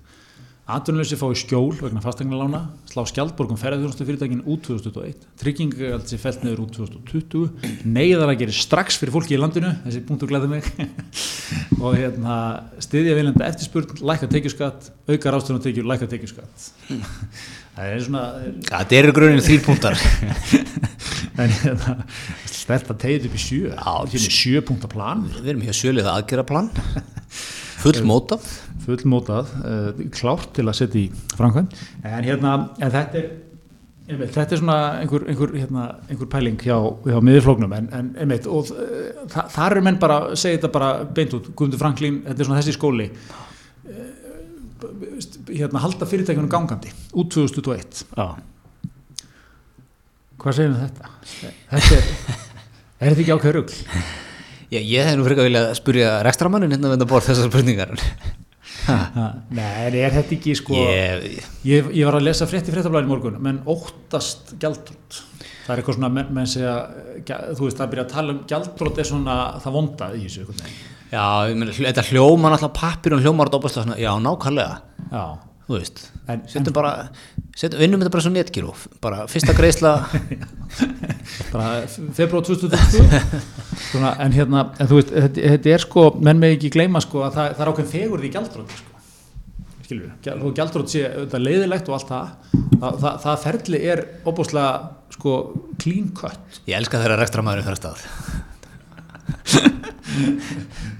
Speaker 2: Atvinnuleysi fái skjól vegna fastegnalána, slá skjaldborgum ferðarþjónustu fyrirtækin út 2021, tryggingagald sem fælt neður út 2020, neyðar að gera strax fyrir fólki í landinu, þessi punktu glæði mig, og hérna, stiðja viljanda eftirspurn, lækka tekjuskatt, auka rástunum tekjur, lækka tekjuskatt. Það er svona...
Speaker 1: Það eru grunin þrýr punktar.
Speaker 2: en hérna, stert að tegja upp í sjö,
Speaker 1: Já,
Speaker 2: sjö punkta plan.
Speaker 1: Við erum hér sjölið aðgera plan, full mótaf
Speaker 2: fullmótað, uh, klárt til að setja í framkvæm, en hérna en þetta er, einmitt, þetta er svona einhver, einhver, hérna, einhver pæling hjá, hjá miðurflóknum, en, en einmitt og uh, þa þar er menn bara, segja þetta bara beint út, Guðmundur Franklín, þetta er svona þessi skóli uh, hérna halda fyrirtækjunum gangandi út 2021 Já. hvað segir við þetta? Þetta er er þetta ekki ákveður rugg?
Speaker 1: Já, ég hef nú fyrir að vilja spurja rekstramannin hérna við þetta bort þessar spurningar
Speaker 2: Nei, er þetta ekki sko ég, ég, ég var að lesa frétti fréttablaðin morgun menn óttast gjaldrótt það er eitthvað svona, menn, menn segja þú veist, það byrja að tala um gjaldrótt er svona það vonda í þessu
Speaker 1: Já, meni, þetta hljóma náttúrulega pappir og hljómar já, nákvæmlega.
Speaker 2: Já
Speaker 1: þú veist, setjum bara setjum, vinnum þetta bara svo netgíru bara fyrsta greiðsla.
Speaker 2: Bara februar 2020 en hérna, en þú veist þetta, þetta er sko, menn með ekki gleyma sko að það, það er ákveðin fegur því gældrótt sko. skilur við, þú gældrótt sé leiðilegt og allt það það, það, það ferli er óbúslega sko clean cut.
Speaker 1: Ég elska þeirra rekstra maður í fyrir stað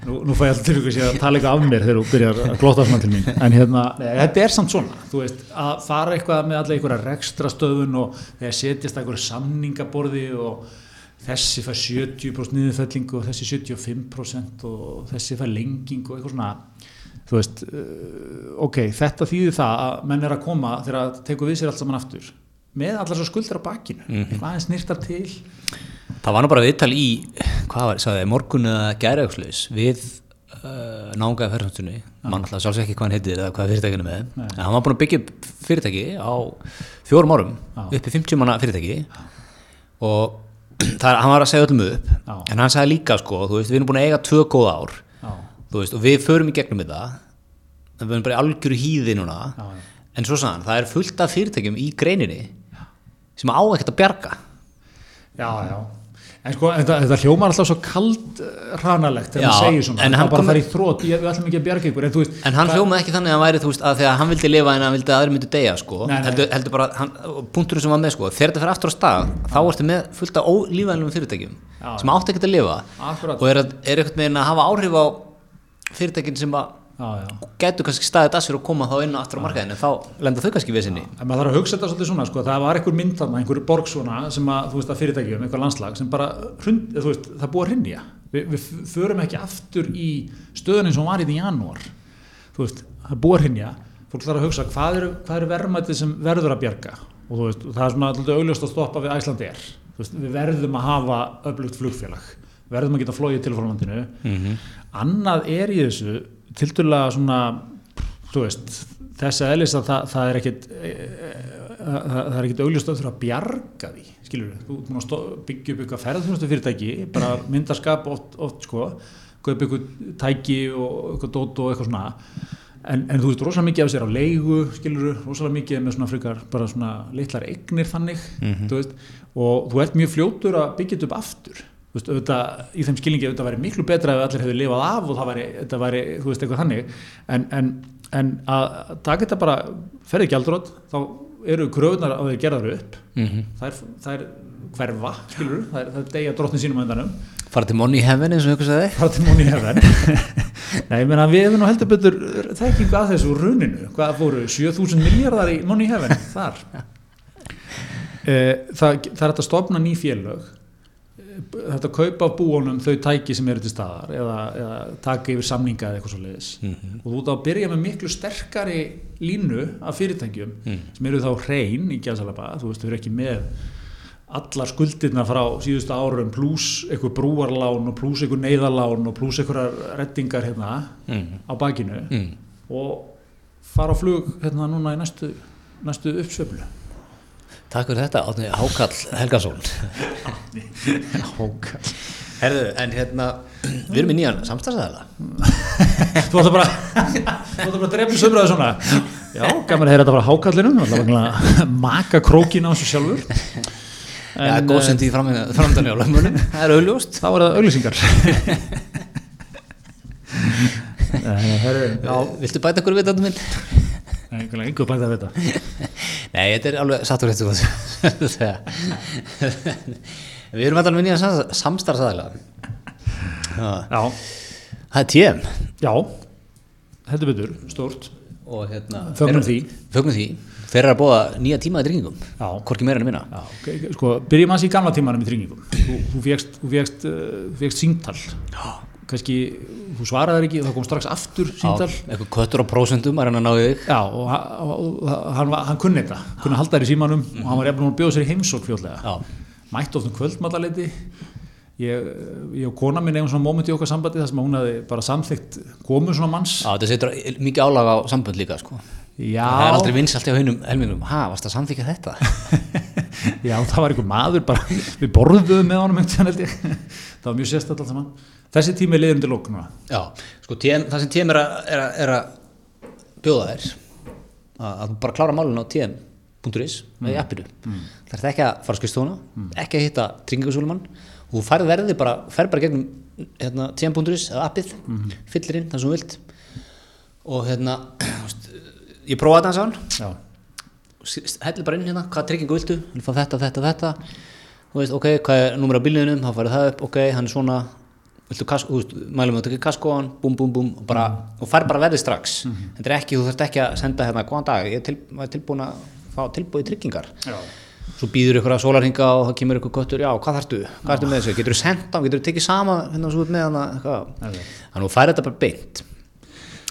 Speaker 2: nú, nú fæ ég alltaf til ykkur að tala eitthvað af mér þegar þú byrjar að glóta svona til mín. En hérna, nei, þetta er samt svona. Þú veist, að fara eitthvað með allir einhverja rekstra stöðun og þegar setjast einhverju samningaborði og þessi fær 70% niðurfellingu og þessi 75% og þessi fær lengingu og eitthvað svona. Þú veist, uh, ok, þetta þýðir það að menn er að koma þegar að teku við sér allt saman aftur með allar svo skuldar á bakinu. Mm -hmm. eitthvað aðeins nýrtar til
Speaker 1: Það var nú bara viðtal í, var það, morgun eða gæraugslaus við uh, náungaði ferðarhundstunni, mann alltaf sjálfsveit ekki hvað hann heitir eða hvað fyrirtækinu með, Nei. en hann var búin að byggja upp fyrirtæki á fjórum árum, Já. uppi 50 manna fyrirtæki. Og það, hann var að segja öllum upp, Já. en hann sagði líka sko, þú veist, við erum búin að eiga tvö góð ár, Já. veist, og við förum í gegnum þetta, við erum bara í algjöru hýði núna, en svo sann, það er fullt af fyrirtækjum í greininni sem á ekkert að bjarga.
Speaker 2: Já, já En sko, þetta, þetta hljómar alltaf svo kald hranalegt þegar maður segir svona, það bara þarf í þrótt, við ætlum ekki að bjarga ykkur, en þú veist...
Speaker 1: En hann hljómaði ekki þannig að hann væri, þú veist, að þegar hann vildi lifa en hann vildi að aðri myndi deyja, sko, nei, nei. Heldur, heldur bara, hann, punkturinn sem var með, sko, þegar þetta fyrir aftur á stað, þá ertu með fullt af ólífænlum fyrirtækjum já, sem átti ekki að lifa akkurat. og er, er eitthvað með að hafa áhrif á fyrirtækin sem að getur kannski staðið að sér og koma þá inn aftur á markaðin en þá lenda þau kannski við sinni
Speaker 2: en maður þarf að hugsa þetta svolítið svona sko, það var einhver mynd þarna, einhver borg svona sem að, þú veist að fyrirtækjum, einhver landslag sem bara, hrund, þú veist, það búið að hrinja Vi, við förum ekki aftur í stöðunin sem var í því janúar. Þú veist, það búið að hrinja fólk þarf að hugsa hvað eru, er verðmætið sem verður að bjarga? Og veist, það er svona alltaf augljóst að stoppa við Æslandi er við verðum að hafa öflugt flugfélag. Verðum að geta flóið til frá landinu. Mm -hmm. annað er í þessu tildulega svona veist, þess að eðlis að það, það er ekkit e, e, það er ekkit augljustöð fyrir að bjarga því skilur þú, þú byggja upp eitthvað ferðarþjónustu fyrirtæki bara myndarskap oft, oft sko kaupa eitthvað tæki og eitthvað dót og eitthvað svona. En, en þú veist rosalega mikið af þess að það er á leigu skilur þú, rosalega mikið með svona frikar bara svona litlar eignir þannig mm -hmm. þú veist, og þú ert mjög fljótur að byggja þetta upp aftur veist, auðvitað, í þeim skilningi þetta væri miklu betra ef allir hefur lifað af og það væri, þetta væri, þú veist, eitthvað þannig. En, en, en að taka þetta bara ferðið gjaldrótt þá eru kröfunar á því að gera það upp. Mm -hmm. það, er, það er hverfa skilur, það er, það er degja drottin sínum öndanum
Speaker 1: fara til money heaven eins og að þið
Speaker 2: fara til money heaven. Nei, ég menna við hefum nú heldur betur þekkingu að þessu runinu, hvað fóru 7000 miljardar í money heaven þar? Eh, það, það er að stopna ný félög þetta kaupa af búunum þau tæki sem eru til staðar eða, eða taka yfir samninga eða eitthvað svo leiðis mm -hmm. og þú ert að byrja með miklu sterkari línu af fyrirtækjum mm. sem eru þá hrein í gæðsalaba, þú veist, þau eru ekki með allar skuldirna frá síðustu árum pluss eitthvað brúarlán og pluss eitthvað neyðalán og pluss eitthvað reddingar hérna
Speaker 1: mm.
Speaker 2: á bakinu
Speaker 1: Mm.
Speaker 2: og fara á flug hérna núna í næstu, næstu uppsveiflu
Speaker 1: Takk fyrir þetta, Átni Hákall Helgason.
Speaker 2: Hákall.
Speaker 1: Herðu, en hérna við erum í nýjan samstagsæðala
Speaker 2: Þú ætla bara Þú ætla bara að drepa sömraði svona. Já, gaman að heyra þetta bara hákallinum Þú ætla bara að maka krókin á þessu sjálfur.
Speaker 1: Já,
Speaker 2: En,
Speaker 1: góð
Speaker 2: eh,
Speaker 1: sem því framdanni á lögmunum Það er auðljóst
Speaker 2: Þá er það auglýsingar. Nei, herru, Já,
Speaker 1: Viltu bæta ykkur við þetta minn?
Speaker 2: Einhver bæði að vita.
Speaker 1: Nei, þetta er alveg sattur réttu Við erum alltaf með nýjan samstarfsæðala
Speaker 2: Já,
Speaker 1: Það er TM
Speaker 2: já. Þetta betur, stórt.
Speaker 1: Og hérna
Speaker 2: Fögnum því.
Speaker 1: Fögnum því. Þeir eru að búa nýja tíma í dringingum
Speaker 2: Já.
Speaker 1: Hvorki meira en minna.
Speaker 2: Já, ok, sko, byrjum hans í gamla tímanum í tryggingum. Þú, þú fegst, þú fegst, kannski, þú svaraðir ekki það kom strax aftur símtal
Speaker 1: Já, Eitthvað köttur á prósentum að reyna að ná þig
Speaker 2: Já, og, og, og hann, var- hann kunni þetta, kunni halda þér í símanum og hann var eftir að bjóða sér í heimsók fljótlega.
Speaker 1: Já,
Speaker 2: Mætti oft um kvöldmallaleiti, ég, ég og kona minn eigum svona moment í okkar sambandi þar sem að hún hefði bara samþykkt komu svona manns.
Speaker 1: Já þetta setur mikið álag á sambönd líka sko.
Speaker 2: Já,
Speaker 1: Það er aldrei vinsalt hjá haunum helmingum Ha, varst að samþykja þetta?
Speaker 2: já, það var einhver maður bara, við borðuðum með honum. Það var mjög sérstætt allt saman. Þessi tími er liður undir lóknuna.
Speaker 1: Já, sko TM, það sem TM er að, er að, er að bjóða þér að, þú bara klára málun á tm.is með í appinu. Það er ekki að fara að skrifstofuna ekki að hitta tringingasúlumann og þú færð verði bara, færð bara gegnum hérna, tm.is eða appið fyllir inn það sem þú vilt. Og hérna ég prófaði þetta hans á hann
Speaker 2: Já,
Speaker 1: hellir bara inn hérna, hvaða tryggingu viltu? Þetta, þetta, þetta. Veist, ok, hvað er númer á bílniðinum þá farið það upp, ok, hann er svona viltu kask, þú veist, mælum að tekja kaskóan búm, búm, búm, og bara, og fær bara verðið strax. Þetta er ekki, þú þarft ekki að senda hérna, góðan dag, ég er til, tilbúin að fá tilbúið tryggingar.
Speaker 2: Já,
Speaker 1: svo býður ykkur að sólarhinga og það kemur ykkur köttur, já, hvað þarftu, hvað ertu með þessu? Getur þú sendt á, getur þú tekið sama hérna svo með hana, þannig að þú fær þetta bara beint.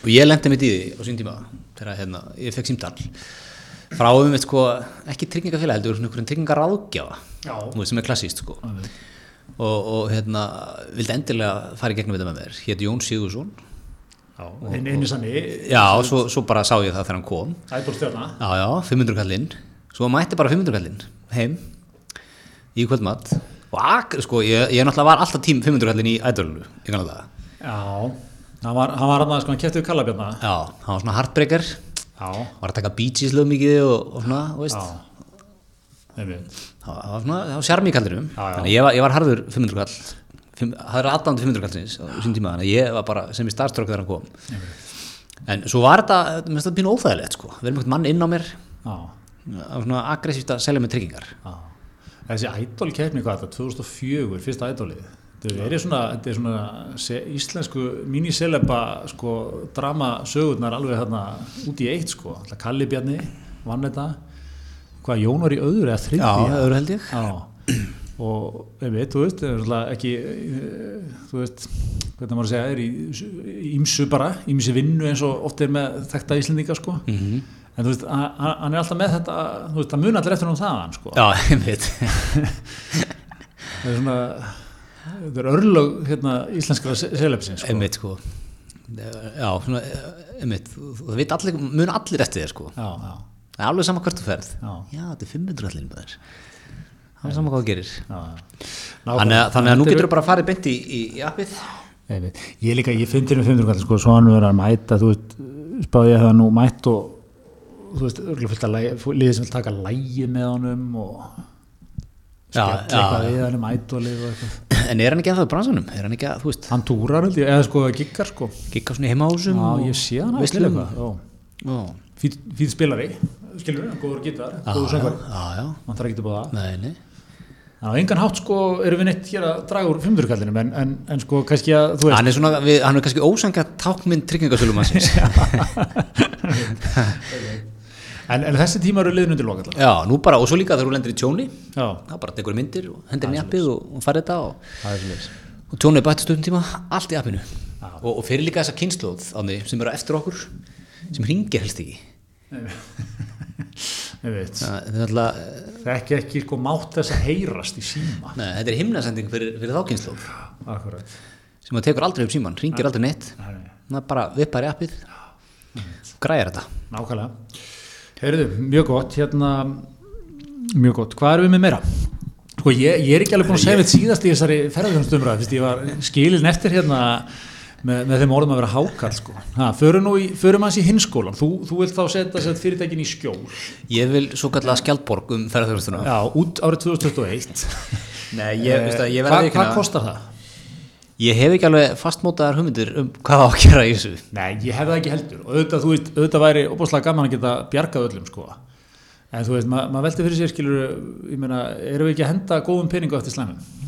Speaker 1: Og ég lendi mitt í því á sín tíma þegar hérna, ég fekk símtal. Frá um sko, ekki tryggingafélag heldur, svona einhverjum tryggingaráðgjafa. Þú sem er klassíst sko og, og hérna, vildi endilega fara í gegnum þetta með mér, hétt Jón Sigursson
Speaker 2: já, einu, einu sannig,
Speaker 1: já, svo, svo bara sá ég það þegar hann kom.
Speaker 2: Ædolstjörna.
Speaker 1: Já, já, 500 kallinn Svo mætti bara 500 kallinn heim í kvöldmatt og ak, sko, ég, ég náttúrulega var alltaf tím 500 kallinn í ædolunu í kannan það
Speaker 2: Já, hann var, hann að sko, hann kæfti við kallabjörna.
Speaker 1: Já, hann var svona heartbreaker.
Speaker 2: Já,
Speaker 1: var að taka Bee Gees lög mikið og, og svona, veist.
Speaker 2: Já.
Speaker 1: Það var svona,
Speaker 2: já.
Speaker 1: þannig ég var, ég var harður 500 kall það er aðdandi 500 kallins á sín tíma þannig að ég var bara sem í starfströkk þegar hann kom en svo var þetta, mér finnst þetta pínu óþægilegt sko, erum eitthvað mann inn á mér á svona aggressíft að selja með tryggingar
Speaker 2: já. Þessi ædolkeppni, hvað er þetta, 2004, fyrsta ædolið. Þetta er svona, þetta er svona íslensku míniseleba sko, drama sögurnar alveg þarna út í eitt sko. Alltaf Kalli Bjarni vann þetta. Hvað, Jón var í öðru eða þriði?
Speaker 1: Já, öðru held ég
Speaker 2: Já, og veit, þú veist, það ekki, eh, þú veist, hvernig maður að segja, er í ímsu bara, ímsu vinnu eins og oft er með þekta Íslendinga, sko.
Speaker 1: mm
Speaker 2: En þú veist, hann er alltaf með þetta, þú veist, það mun allir eftir um það, sko.
Speaker 1: Já, veit
Speaker 2: Það er svona, þetta er örlög, hérna, íslenskara selefsins, sko.
Speaker 1: einmitt sko já, svona, einmitt það veit allir, mun allir eftir þér sko
Speaker 2: Já, já,
Speaker 1: það er alveg sama hvert þú ferð
Speaker 2: Já.
Speaker 1: þetta er 500 allir það er sama hvað þú gerir
Speaker 2: já. já.
Speaker 1: þannig að, þannig að nú getur þú bara farið beint í, í, í appið
Speaker 2: Ég, líka, ég finn til með 500 kall sko, svo hann verður að mæta, þú veist spáði ég að það nú mætt og þú veist, örgulega fullt að liðið sem vil taka lægi með honum og
Speaker 1: Já,
Speaker 2: skella
Speaker 1: já,
Speaker 2: eitthvað
Speaker 1: já.
Speaker 2: við hann um ædolið og eitthvað
Speaker 1: en er hann ekki að það í bransanum er hann ekki að, þú veist,
Speaker 2: hann túrar held ég, eða sko giggar sko
Speaker 1: gikka svona í heimahúsum
Speaker 2: já, ég sé hann að
Speaker 1: veislum.
Speaker 2: spila eitthvað já.
Speaker 1: já,
Speaker 2: fýt spilari, skilur góður gítar góður
Speaker 1: já,
Speaker 2: mann þarf ekki að búða það.
Speaker 1: Nei, nei.
Speaker 2: Þannig að engan hátt sko erum við neitt hér að draga úr 500 kallinum en, en, en sko kannski að, þú veist
Speaker 1: hann er svona, við, hann er kannski ósangja tákmynd tryggingasölum hansins
Speaker 2: en, en þessi tíma eru liðin undir lokallar
Speaker 1: já, nú bara, og svo líka þegar þú lendir í tjóni
Speaker 2: já,
Speaker 1: þá bara tekur myndir og hendir appið og, farið þetta og,
Speaker 2: það
Speaker 1: og tjónu er bætt stundum tíma allt í appinu. Og, og fyrir líka þessa kynnslóð á því sem eru eftir okkur sem ringir helst ekki Það er
Speaker 2: þekki ekki sko mátt þess að heyrast í síma
Speaker 1: neð, þetta er himnasending fyrir, fyrir
Speaker 2: akkurat
Speaker 1: sem að tekur aldrei upp síman, ringir aldrei neitt
Speaker 2: Nei, nei.
Speaker 1: bara vippar í appið græjar þetta
Speaker 2: Nákvæmlega. Heyrðu, mjög gott, hérna, mjög gott. Hvað erum við með meira? Sko, ég, ég er ekki alveg búin að segja við síðast í þessari ferðarþjónustumræð, fyrst ég var skilin eftir hérna með, með þeim orðum að vera hákall, sko. Ha, förum nú í, hinskólan. Þú, þú vilt þá setja sett fyrirtækin í skjól.
Speaker 1: ég vil svo kallega skjaldborg um ferðarþjónustuna
Speaker 2: Já, út árið 2021.
Speaker 1: Nei, ég, að, ég verði ekki
Speaker 2: hvað kostar það?
Speaker 1: ég hef ekki alveg fastmótaðar hugmyndir um hvað á að gera í þessu
Speaker 2: Nei, ég hef það ekki heldur. Og auðvitað, þú veist, auðvitað væri óbúslega gaman að geta bjargað öllum, sko. En þú veist, ma maður velti fyrir sér, skilur, ég meina, erum við ekki að henda góðum peningu eftir slæmum?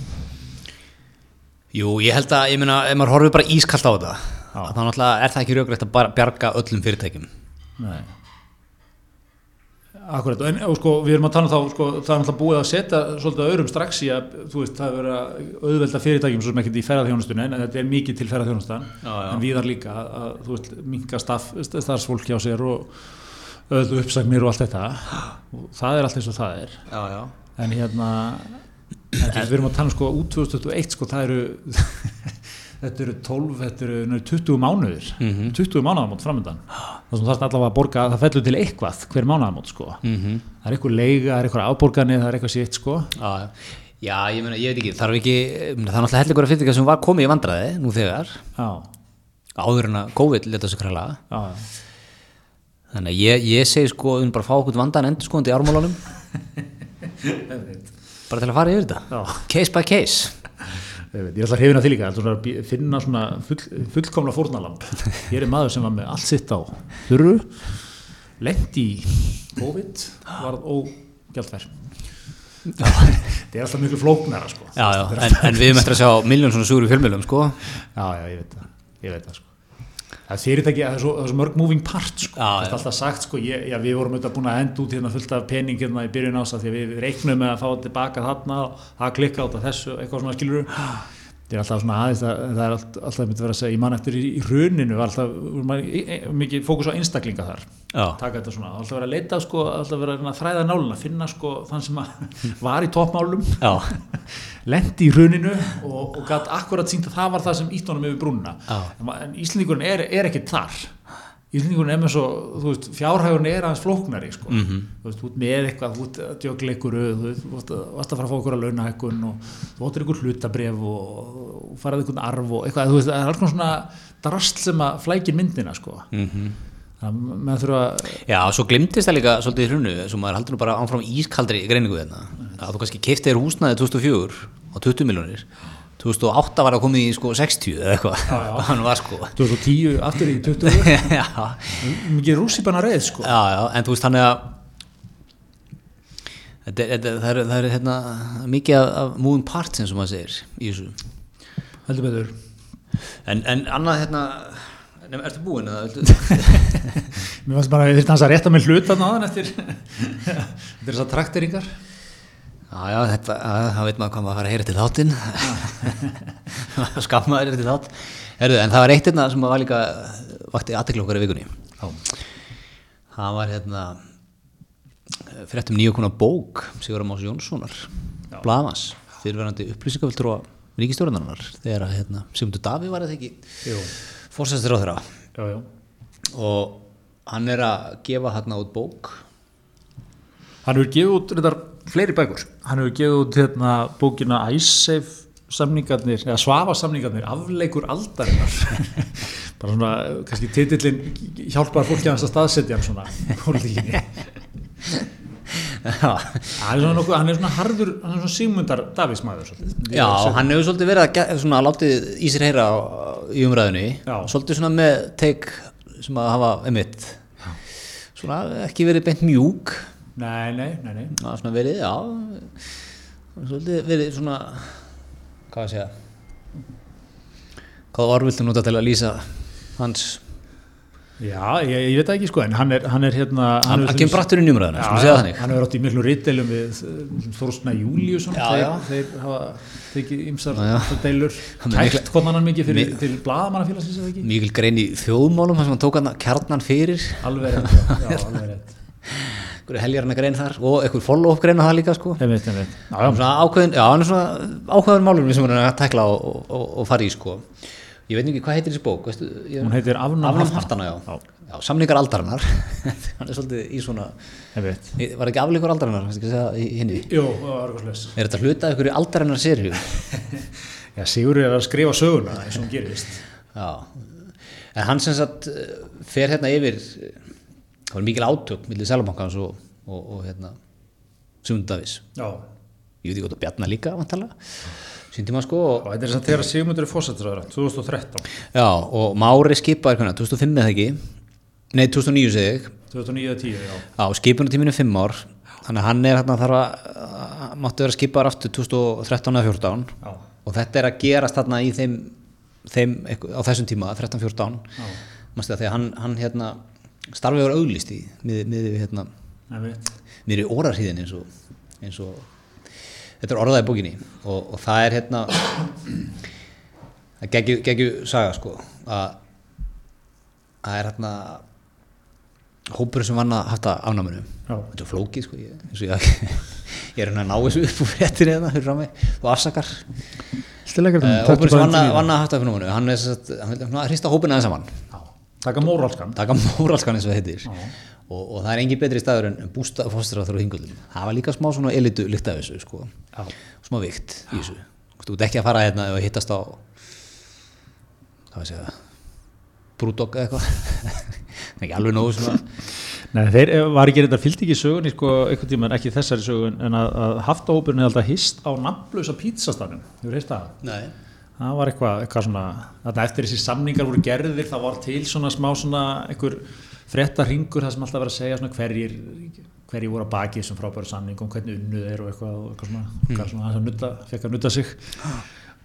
Speaker 1: Jú, ég held að, ég meina, ef maður horfið bara ískallt á þetta þá náttúrulega er það ekki raugrætt að bjarga öllum fyrirtækjum.
Speaker 2: Nei. Akkurat, en og sko, við erum að tala um þá, sko, það er náttúrulega búið að setja svolítið öðrum strax í að, þú veist, það er að auðvelda fyrirtækjum svo sem ekkert í ferðarþjónustunni en þetta er mikið til ferðarþjónustan en víðar líka að, að þú veist, staff, starfsfólk hjá sér og auðveldu uppsagnir og allt þetta. Og það er allt eins og það er.
Speaker 1: Já, já.
Speaker 2: En hérna en, við erum að tala um sko út 2021 sko það eru þetta eru 12, þetta eru nú 20 mánuðir.
Speaker 1: Mhm.
Speaker 2: 20 mánuðamót framöndan það sem þarf allavega að borga, það fellur til eitthvað hver mánuðamót sko.
Speaker 1: Mm
Speaker 2: það er eitthvað leiga, það er eitthvað afborgani það er eitthvað sitt sko.
Speaker 1: Já, já. ég meina, ég veit ekki, þarf ekki ég meina, það er náttúrulega heldur ykkur fyrirtækja sem var komið í vandræði nú þegar,
Speaker 2: já,
Speaker 1: áður en að COVID leta sig kræla
Speaker 2: já.
Speaker 1: þannig að ég, ég segi sko, erum bara að fá okkur vandan endur skoðandi í ármálunum bara til að fara yfir þetta. Case by case.
Speaker 2: Ég, ætla að hrifina því líka, bí- finna svona full, fullkomla fórnalamb ég er maður sem var með allt sitt á þurru lendi í COVID varð ógjaldfær. Það er alltaf miklu flóknara sko.
Speaker 1: já, já, en, en við eftir að sjá miljón svona sugur í fjölmjölum sko.
Speaker 2: Já, já, ég veit það ég veit það sko það er fyrirtæki, það er svo, það er svo mörg moving part sko.
Speaker 1: Já,
Speaker 2: það er alltaf sagt sko, ég, já, við vorum auðvitað búin að henda út hérna fullt af pening hérna í byrjun ása því að við reiknum með að fá tilbaka þarna og það klikka át af þessu, eitthvað svona skilur það er alltaf svona aðeins það, það er allt, alltaf myndi vera að segja, ég man eftir í, í hruninu var alltaf í- í- mikið fókus á einstaklinga þar taka þetta svona, alltaf vera að leita sko, alltaf vera að að þræða náluna, finna sko þann sem að var í toppmálum. Lendi í hruninu og, og gætt akkurat sínt að það var það sem ítt honum yfir brúnna en, en Íslendingurinn er, er ekki þar. Íslendingurinn er með svo þú veist, fjárhægurinn er aðeins flóknari sko.
Speaker 1: Mhm.
Speaker 2: þú veist, ert með eitthvað þú ert djögleikur, þú veist, þú veist, þú varst að fara að fá okkur að launahækkun og þú áttir ykkur hlutabref og, og farað ykkur arf og eitthvað, þú veist, það er konar svona drast sem að flækir myndina sko.
Speaker 1: mhm.
Speaker 2: þannig að
Speaker 1: Já, svo glimtist það líka svolítið í hrunu svo maður haldur nú bara ánfram ískaldri greiningu þarna að þú kannski keifti þér húsnaði 2004 á 20 miljónir 2008 var það komið í sko 60 eða eitthvað. Sko.
Speaker 2: 2010 aftur í 20
Speaker 1: já,
Speaker 2: mikið rússipanna reið sko.
Speaker 1: já, já, en þú veist þannig að þetta, þetta, það er, það er hérna, mikið af, parts eins og maður segir í þessu.
Speaker 2: Heldur betur.
Speaker 1: En, en annað hérna Nefn, ertu búinn eða? Ertu...
Speaker 2: Mér fannst bara að ég þurfti hans að rétta með hlutan á þann eftir, eftir þessar trakteringar.
Speaker 1: Já, já, þetta, að, það veit maður hvað maður að fara að heyra til þáttinn skammaður til þátt Herðu, en það var eitt hérna sem var líka vakti aðtekla okkar í vikunni
Speaker 2: Já.
Speaker 1: það var hérna fréttum nýja konar bók Sigur Más Jónssonar
Speaker 2: Já.
Speaker 1: Blamas, fyrirverandi upplýsingafiltur og ríkistjórnarinnar þegar að hérna, Sigmundur Daví var þetta ekki
Speaker 2: Jú.
Speaker 1: Fórsæstur á þeirra
Speaker 2: Já, já.
Speaker 1: og hann er að gefa hérna út bók
Speaker 2: Hann hefur gefið út reyndar, fleiri bækur. Hann hefur gefið út hérna, bókina Æsseif samningarnir, eða Svafa samningarnir, afleikur aldarinnar. bara svona, kannski titillin hjálpar fólki að staðsetja hann svona Hann er svona, nokkuð, hann er svona harður, hann er svona Sigmundar Davísmaður. svolítið.
Speaker 1: Já, hann hefur svolítið verið að svona, látið í sér heyra í umræðinu
Speaker 2: Já.
Speaker 1: svolítið svona með teik sem að hafa emitt svona ekki verið beint mjúk
Speaker 2: Nei, nei, nei, nei.
Speaker 1: er svona verið, já svolítið verið svona hvað að segja hvað orð viltu nota til að lýsa hans
Speaker 2: Já, ég, ég veit ekki sko, en hann er, hann er hérna...
Speaker 1: hann,
Speaker 2: er
Speaker 1: hann kemur brattur í umræðinu,
Speaker 2: Já,
Speaker 1: skulum segja
Speaker 2: já,
Speaker 1: þannig
Speaker 2: hann hefur átt í miklu ritdeilum við Þórsna Júliusson
Speaker 1: Já,
Speaker 2: þeir,
Speaker 1: já.
Speaker 2: þeir hafa tekið ymsar
Speaker 1: Já, já.
Speaker 2: deilur
Speaker 1: Hann
Speaker 2: kært hvort annan mikið fyrir,
Speaker 1: Mi-
Speaker 2: til blaðamannafélagsins eða ekki
Speaker 1: mikil grein í þjóðmálum þar sem hann tók hann kjarnan fyrir
Speaker 2: alveg rétt, já, já, alveg rétt
Speaker 1: heljarna grein þar og einhver follow-up grein á það líka sko
Speaker 2: einmitt, einmitt. Já,
Speaker 1: Hann er
Speaker 2: já.
Speaker 1: svona ákveðin, já, hann er svona ákveðin málum sem hann er að tekla og, og, og, og fara í sko ég veit ekki hvað heitir þessi bók veistu, ég,
Speaker 2: Hún heitir Afnám haftana.
Speaker 1: samningar aldarinnar. Hann er svolítið í svona var ekki afleikur aldarinnar, í
Speaker 2: slags.
Speaker 1: er þetta hluta af einhverju aldarinnar
Speaker 2: Já, Sigur er að skrifa söguna eins og hún gerist.
Speaker 1: já, en hann sem sagt eh, fer hérna yfir eh, það var mikil átök millir Sælabankans og, og, og hérna Sundavís,
Speaker 2: Já.
Speaker 1: ég veit ekki hvort að Bjarnar líka vantarlega, síndum að sko og
Speaker 2: þetta er þess að þegar Sigmundur er fósættisraður 2013,
Speaker 1: Já, og Mári skipaði hvernig, 2005 eða ekki? Nei, 2009 segi ég.
Speaker 2: 2009 eða 10, já.
Speaker 1: Já, skipunatíminu er 5 ár Þannig að hann er hérna þarf að máttu vera skipaður aftur 2013 eða 14
Speaker 2: Já.
Speaker 1: og þetta er að gerast þarna í þeim, þeim á þessum tíma, 13-14 Mástu það að hann, hann hérna starfið var auglýst í miði, hérna, miði orðarhíðin eins og, eins og þetta er orðað í bókinni og, og það er hérna það geggju, geggju saga sko að það er hérna hópur sem vann að hafta afnáminu. Þetta er flókið sko ég, ég, ég er hérna að ná þessu upp úr fréttinni hérna fyrir frá mig. Þú afsakar.
Speaker 2: Stilegar
Speaker 1: uh, hópur sem vann að, vann að hafta afnáminu hann er þess að hann vil að hrista hópina aðeins saman.
Speaker 2: Taka móralskan.
Speaker 1: taka móralskan eins og það heitir og, og það er engin betri staður en bústa fóstræður og hingullin það var líka smá svona elitu lykt af þessu sko. Smá vikt í þessu. Þú ert ekki að fara hérna og hittast á hvað var að segja brúdokk eða eitthvað. Ekki alveg nógu svona.
Speaker 2: Nei, þeir eh, var ekki reynda fyllt ekki sögunni sko, einhvern tímann, ekki þessari sögun en að, að haftahópurinn er alltaf hist á nafnlösa pítsastanum, hefur heist það?
Speaker 1: Nei.
Speaker 2: Það var eitthvað, eitthvað svona, eftir þessi samningar voru gerðir, það var til svona smá svona einhver frétta ringur það sem alltaf var að segja svona hverjir, hverjir voru að baki þessum frábæru samningum, hvernig unnuð er og eitthvað, og eitthvað svona, eitthvað svona að nutta, fekk að nutta sig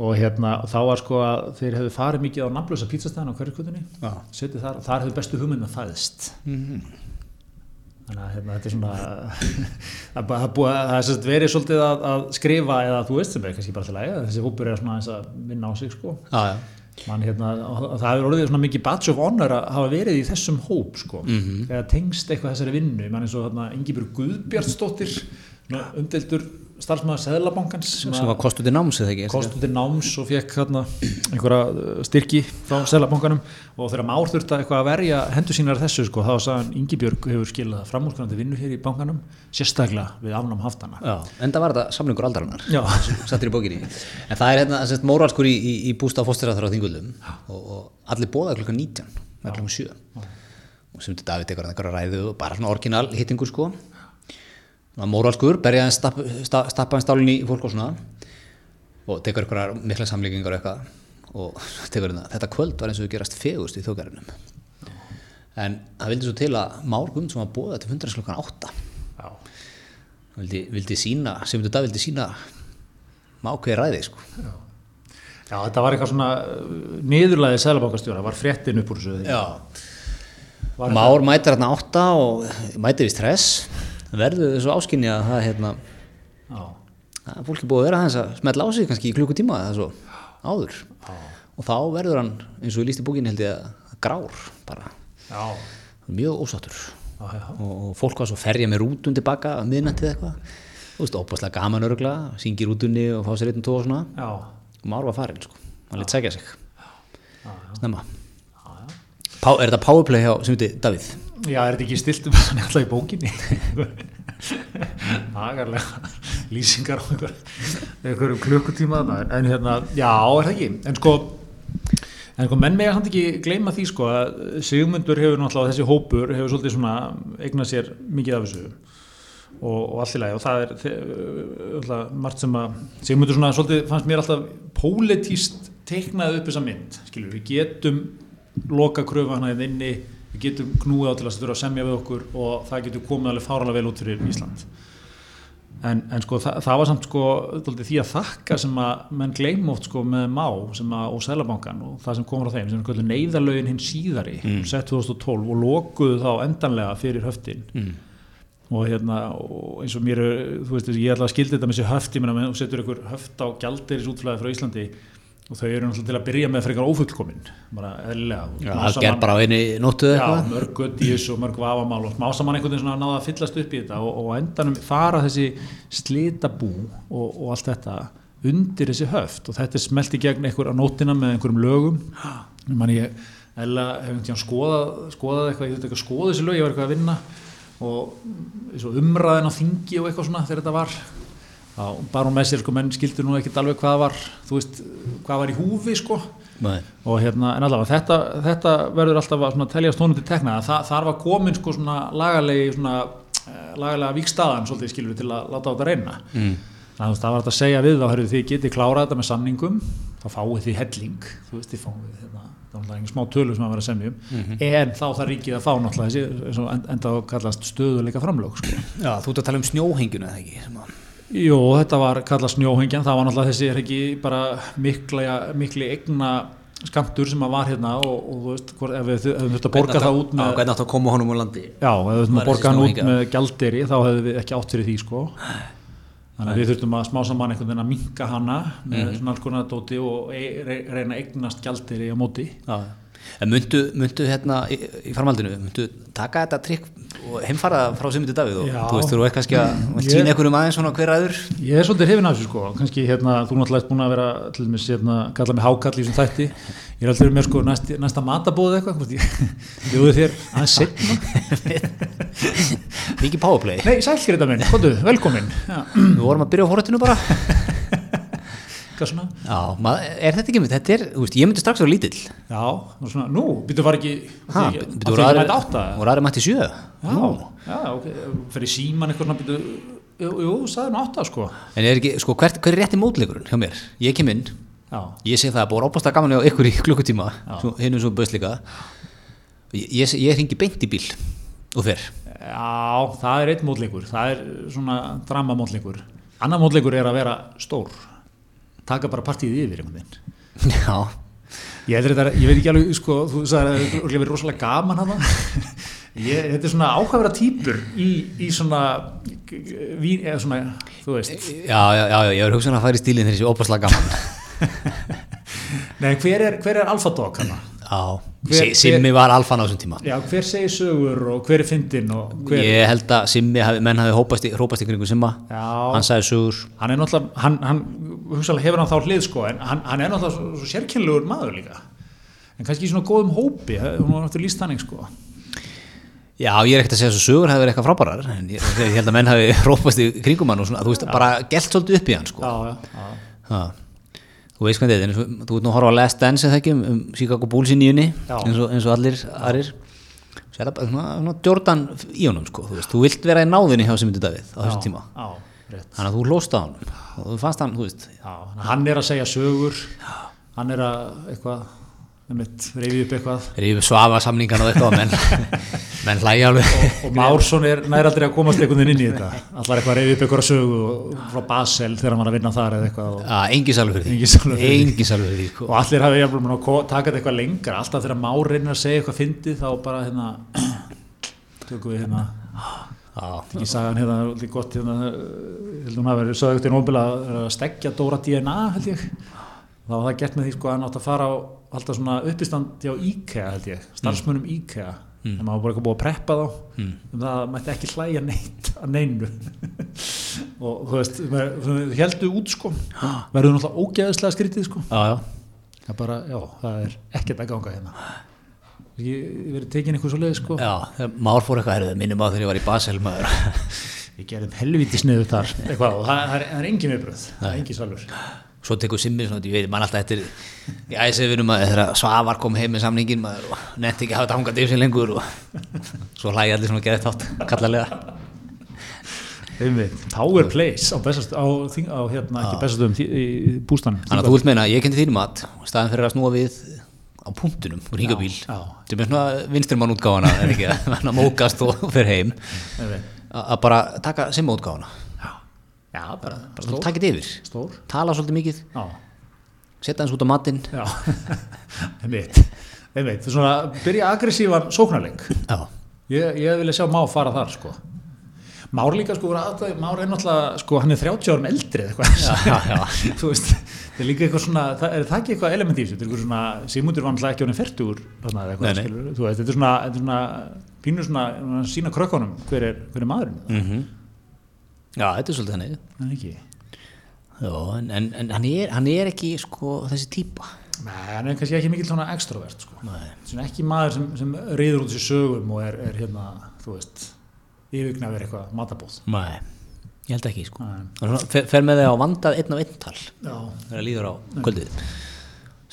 Speaker 2: og hérna, og þá var sko að þeir hefðu farið mikið á nafnlösa pítsastæðan á hverju kutunni,
Speaker 1: Já.
Speaker 2: setið þar, þar hefðu bestu hugmyndin fæðist þannig að hérna, þetta er svona það er búið að- það er verið svolítið að, að skrifa eða þú veist sem er kannski bara til að þessi hópur er svona aðeins að vinna á sig sko.
Speaker 1: já, já.
Speaker 2: Man, hérna, það hefur orðið svona mikið badge of honor að hafa verið í þessum hóp sko.
Speaker 1: Mhm.
Speaker 2: þegar tengst eitthvað þessari vinnu mann eins og hérna, Ingibjörg Guðbjartsdóttir svona umdeldur starfsmæður Seðlabankans sem
Speaker 1: sem var kostu til náms eða ekki?
Speaker 2: kost út í náms og fekk hérna, einhverja uh, styrki frá Sælabankanum og þegar Már þurfti að eitthvað að verja hendur sínar þessu sko, þá sagðan Ingibjörg hefur skilað framúrskrandi vinnu hér í bankanum sérstaklega við afnám haftana.
Speaker 1: Já, en það var þetta samlingur aldarinnar sattir í bókinni. En það er hérna sérst, móralskur í, í, í bústa fóstræður á þingullum og, og allir bóða klukkan 19 með klukkan 7 og sem þetta David tekur einhverja ræðu og bara svona orginal hittingur sko móralskur, berja hann stapp, sta, stappa hann stálinn í fólk og svona. Og tekur einhverjar mikla samlíkingar eitthvað. Og tekur hérna þetta kvöld var eins og þau gerast fegust í þjókarinnum en það vildi svo til að Már Guðmundsson var bóða til fundarins klukkan 8
Speaker 2: Já.
Speaker 1: Hann vildi, vildi sína, sem þetta vildi sína mákveði ræði sko.
Speaker 2: Já, þetta var eitthvað svona uh, niðurlæðið Sælabankastjóra, var fréttin upp úr þessu
Speaker 1: Já. Már mætir hérna átta og mætir við stress verður þessu áskynni að það hérna,
Speaker 2: Já,
Speaker 1: að fólk er búið að vera aðeins að smetla á sig kannski í klukkutíma eða svo áður. Og þá verður hann eins og ég líst í bókinni held ég að grár bara,
Speaker 2: já,
Speaker 1: mjög ósáttur.
Speaker 2: Já, já.
Speaker 1: og, fólk var svo ferja með rútun tilbaka að miðnættið eitthvað. Þú veist, óbúslega gaman örgla syngi rútunni og fá sér einn tvo og svona.
Speaker 2: Já.
Speaker 1: og Már var farinn sko, hann lit segja sig. Snemma. Er þetta powerplay hjá sem heiti Davíð?
Speaker 2: Já, er þetta ekki stilt um þannig alltaf í bókinni? Nagarlega lýsingar á einhver, einhverjum klukkutíma en hérna, já, er það ekki? En sko, en sko menn mega hann ekki gleyma því sko að Sigmundur hefur náttúrulega, þessi hópur hefur svolítið svona eignað sér mikið af þessu. Og, og allt í lagi. Og það er alltaf margt sem að Sigmundur svona svolítið fannst mér alltaf pólitíst teiknaði upp þessa mynd skilur, við getum loka kröfu hana í inni við getum knúið á til að þurfa að semja við okkur og það getur komið alveg fáralega vel út fyrir Ísland en, en sko það, það var samt sko því að þakka sem að menn gleym oft sko með má að, og Sælabankan og það sem komur á þeim sem er neyðalögin hinn síðari mm. sett 2012 og lokuðu þá endanlega fyrir höftin
Speaker 1: Mm.
Speaker 2: og hérna og eins og mér er, þú veist ég ætla að skildi þetta með þessi höft ég meina með þú setur ykkur höft á gjaldeiris útflæði frá Íslandi og þau eru náttúrulega til að byrja með frekar ófullkomin bara eðlilega.
Speaker 1: Já, það ger bara á einu nóttu eða
Speaker 2: Já,
Speaker 1: eitthvað.
Speaker 2: mörg þessu og mörg vafamál og smá saman einhvern veginn svona náða að fyllast upp í þetta og, og endanum fara þessi slitabú og, og allt þetta undir þessi höft. Og þetta er smelt í gegn einhver á nótina með einhverjum lögum. Man ég eða hef einhvern tíðan skoðað, skoðað eitthvað, ég veit eitthvað að skoða þessi lög, ég var eitthvað að vinna. Og umræðin á þingi og eitthvað svona þegar þetta var þá bara hún með sér sko menn skildur nú ekkert alveg hvað var þú veist, hvað var í húfi sko
Speaker 1: Nei.
Speaker 2: og hérna, en allavega þetta, þetta verður alltaf að telja stónum til tekna Þa, þar var komin sko svona lagalegi svona eh, lagalega víkstaðan svolítið skilur til að láta á þetta reyna
Speaker 1: mm.
Speaker 2: þannig að það var þetta að segja við þá herru þið getið klárað þetta með samningum þá fáið þið helling þú veist þið fáið hérna, það náttúrulega engin smá tölu sem að vera að semja um
Speaker 1: Mhm.
Speaker 2: en þá það ríkið að fá náttúrulega þessi en- enda að kallast stöðuleika framlög sko.
Speaker 1: Já, þú ert að tala um snjóhengjuna eða ekki sem að-
Speaker 2: Jú, þetta var kallað snjóhengjan, það var náttúrulega þessi er ekki bara mikla, mikli egna skamtur sem að var hérna og, og þú veist, hvort, ef við hefum þurft að borga það út
Speaker 1: Já,
Speaker 2: með
Speaker 1: hvernig átt að koma honum úr landi?
Speaker 2: Já, ef við
Speaker 1: Var
Speaker 2: að borga hann út með gjaldeyri þá hefðum við ekki átt fyrir því sko. Þannig að við þurftum að smá saman einhvern veginn að minka hana með
Speaker 1: Mhm.
Speaker 2: svona alls konar dóti og e re reyna að eignast gjaldeyri á móti.
Speaker 1: Já, en myndu, myndu hérna í, í farmaldinu, myndu taka þetta trikk og heimfara frá Simundi Davíð og
Speaker 2: Já.
Speaker 1: þú veist, þú er kannski að sína einhverjum aðeins svona hver aður
Speaker 2: Ég er svolítið hrifin af þessu sko, kannski hérna, þú náttúrulega ert búin að vera til dæmis hérna, kalla mig hákall í þessum þætti, ég er alltaf með sko næst, næsta matabóð eitthvað, hvort ég bjóði þér aðeins setna.
Speaker 1: Mikið powerplay.
Speaker 2: Nei, sælgrita minn, hóttu, velkomin. Já,
Speaker 1: Við vorum að byrja á forrættinu bara
Speaker 2: hvað svona?
Speaker 1: Já, mað, er þetta ekki mynd, þetta er, þú veist, ég myndi strax vera lítill
Speaker 2: Já, svona, nú, býttu var ekki,
Speaker 1: Ha,
Speaker 2: að því að mæta átta.
Speaker 1: voru aðri mætti sjö
Speaker 2: Já, já, ok, fyrir síman eitthvað svona, býttu, jú, jú, sagði nú átta sko.
Speaker 1: En er ekki, sko, hver, hver er rétti mótleikurinn hjá mér? Ég kem inn,
Speaker 2: Já,
Speaker 1: ég sé það að búið óbúst að gaman á ykkur í klukkutíma hinn er svo böst líka ég, ég, ég ringi beint í bíl og fer
Speaker 2: já, það er einn mótleikur, það er svona drama mótleikur. Annar mótleikur er að vera stór, taka bara partíð yfir einhvern veginn.
Speaker 1: Já,
Speaker 2: Ég, þetta, ég veit ekki alveg, sko, þú sagði að það er rosalega gaman hana. Ég, þetta er svona áhæfara týpur í, í svona, vín, eða svona, þú veist.
Speaker 1: já, já, já, ég er hugsan að fara í stílinn þessi óbústlega gaman
Speaker 2: Nei, hver er, er alfa dog hana?
Speaker 1: Já,
Speaker 2: Hver-
Speaker 1: Si- Simmi var alfan á þessum tíma
Speaker 2: Já, hver segir sögur og hver er fyndin hver...
Speaker 1: Ég held að Simmi, hafi, menn hafi hópast í, í kringum Simma
Speaker 2: Já,
Speaker 1: Hann sagði sögur
Speaker 2: hann er náttúrulega, hann, hann hefur hann þá hlið, sko, en hann, hann er náttúrulega svo, svo sérkynlegur maður líka. En kannski í svona góðum hópi, hún var náttúrulega líst þannig, sko.
Speaker 1: Já, ég er ekkert að segja svo sögur hafi verið eitthvað frábærar en ég, ég held að menn hafi hópast í kringum hann og svona, þú veist, bara gælt svolítið upp í hann sko.
Speaker 2: Já, já, já.
Speaker 1: Þú veist hvað þetta er, þú ert nú að horfa á Last Dance eða ekki um, um Chicago Bulls í nýjunni
Speaker 2: Já.
Speaker 1: eins eins og allir aðrir. Er það bara svona, Jordan í honum sko, þú veist, þú vilt vera í náðinni hjá Simundi Davíð á þessum tíma.
Speaker 2: Já, rétt.
Speaker 1: þannig að þú hlóst á hann og þú fannst hann, þú veist.
Speaker 2: Já, hann er að segja sögur, hann er að eitthvað, reyfið upp eitthvað.
Speaker 1: rífi svafa samningan og eitthvað menn, menn hlæja alveg
Speaker 2: Og Mársson er nær aldrei að komast einhvern veginn inn í þetta. Allar eitthvað reyfið upp eitthvað sögu og frá Basel þegar hann var að vinna þar eða eitthvað. Og,
Speaker 1: salur fyrir því
Speaker 2: og allir hafi jafnvel að taka þetta eitthvað lengra. Alltaf þegar Már reynir að segja eitthvað fyndið þá bara hérna, tökum við hérna,
Speaker 1: Já,
Speaker 2: ekki sagan hérna, líka gott hérna, ég held hún hafi verið sögðugt í nóbila að stekja Dóra DNA held ég. Þá var það gert með því sko að hann átt að fara á alltaf svona uppistandi á IKEA held ég, starfsmönnum IKEA. Mm. Það maður bara eitthvað búið að preppa þá.
Speaker 1: Mm.
Speaker 2: um það að mætti ekki hlæja neitt að neinu. Og þú veist, maður- heldu út sko. Verður náttúrulega ógeðislega skrítið sko.
Speaker 1: Já, já.
Speaker 2: það bara, já, það er ekkert að ganga hérna. Ég, verið tekin eitthvað svo leið sko.
Speaker 1: Já Már fór eitthvað herrið, minnum á þegar ég var í Basel maður.
Speaker 2: Við gerðum helviti sniðu þar. Eitthvað, það, það, er, er engin viðbröð engin svalur
Speaker 1: svo tekur Simmi svona, ég veit, mann alltaf eftir í æsifinum að þegar Svavar kom heim með samningin maður og netti ekki að hafa þetta hangað yfir sig lengur og svo hlægi allir svona geðið þátt kallarlega.
Speaker 2: Power Place á, bestast, á, á hérna, ekki bestastöðum í, bústanum
Speaker 1: þannig að þú vilt meina, ég kendi þínum mat staðan fyrir að snúa við á punktunum úr hingabíl, sem er svona vinstrimann útgáfana en ekki að mókast og fer heim. Að að bara taka Simma útgáfana
Speaker 2: já, bara,
Speaker 1: bara
Speaker 2: stór,
Speaker 1: þetta yfir,
Speaker 2: stór.
Speaker 1: tala svolítið mikið.
Speaker 2: Já,
Speaker 1: setja hans út á matinn.
Speaker 2: Einmitt, einmitt, svona byrja aggressívan sóknarleik. Ég, ég vilja sjá Má fara þar sko. Már líka sko, voru aðstæði- Már er náttúrulega sko, hann er 30 árum eldri eða eitthvað.
Speaker 1: Já, já,
Speaker 2: þú veist, það er líka eitthvað svona, það, er það ekki eitthvað element í þessu, þetta er eitthvað svona, Sigmundur var náttúrulega ekki
Speaker 1: nei.
Speaker 2: skilur, þú veist, þetta er svona, þetta er svona, pínur svona, svona sína krökkunum, hver er, hver er maðurinn,
Speaker 1: mm Já, þetta er svolítið
Speaker 2: það er ekki.
Speaker 1: Já, en, en, en hann, er, hann er ekki sko þessi típa
Speaker 2: Nei, hann er kannski ekki mikil svona extrovert, sko.
Speaker 1: Nei.
Speaker 2: Svona ekki maður sem, sem reyður út þessi sögum og er, er hérna, þú veist, yfirgna verið eitthvað matabóð.
Speaker 1: Nei, ég held ekki sko. Hann svona fer, fer með þig á vandað einn á einn tal
Speaker 2: Já,
Speaker 1: þegar líður á kvöldið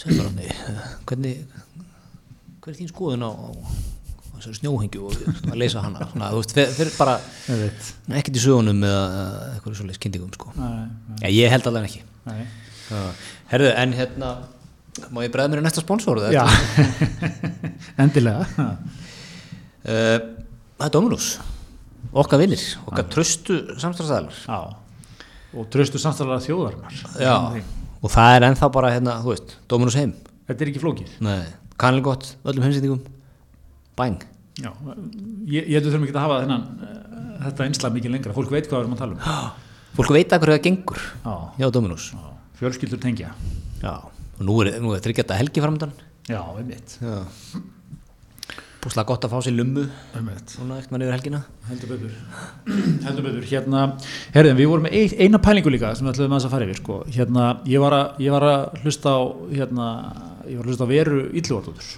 Speaker 1: bara mig, hvernig hver er þín skoðun á, á snjóhengju og að leysa hana. Svona, þú veist, fer bara ekkert í sögunum eða eitthvað svoleiðis kynningum sko. Já, ég held alveg ekki. Herðu, en hérna má ég bregða mér í næsta sponsor
Speaker 2: Já, endilega.
Speaker 1: Uh, það er Dominus okkar vinnir, okkar tröstu samstæðsæðalar
Speaker 2: Já, og tröstu samstæðlega þjóðarinnar.
Speaker 1: Já, og það er ennþá bara hérna, þú veist, Dominus heim.
Speaker 2: Þetta er ekki flókið.
Speaker 1: Nei, kannlega gott, öllum heimsendingum Bang
Speaker 2: Já, ég, ég heldur þurfum ekki að hafa þennan, uh, þetta einslega mikið lengra. Fólk veit hvað við erum að tala um.
Speaker 1: Fólk veit að hverju það gengur
Speaker 2: Já,
Speaker 1: hjá Dominus
Speaker 2: já. fjölskyldur tengja.
Speaker 1: Já, og nú er, nú er þryggjata helgi framöndan
Speaker 2: Já, einmitt.
Speaker 1: Já Búslega gott að fá sér lummu
Speaker 2: einmitt.
Speaker 1: Núna ekkert mann yfir helgina
Speaker 2: Heldur betur. Heldur betur. Hérna, herðin, við vorum með ein, eina pælingu líka sem við ætluðum aðeins að fara yfir, sko. Hérna, ég var að, ég var að hlusta á, hérna, ég var að hlusta á veru Ílluvardóttur,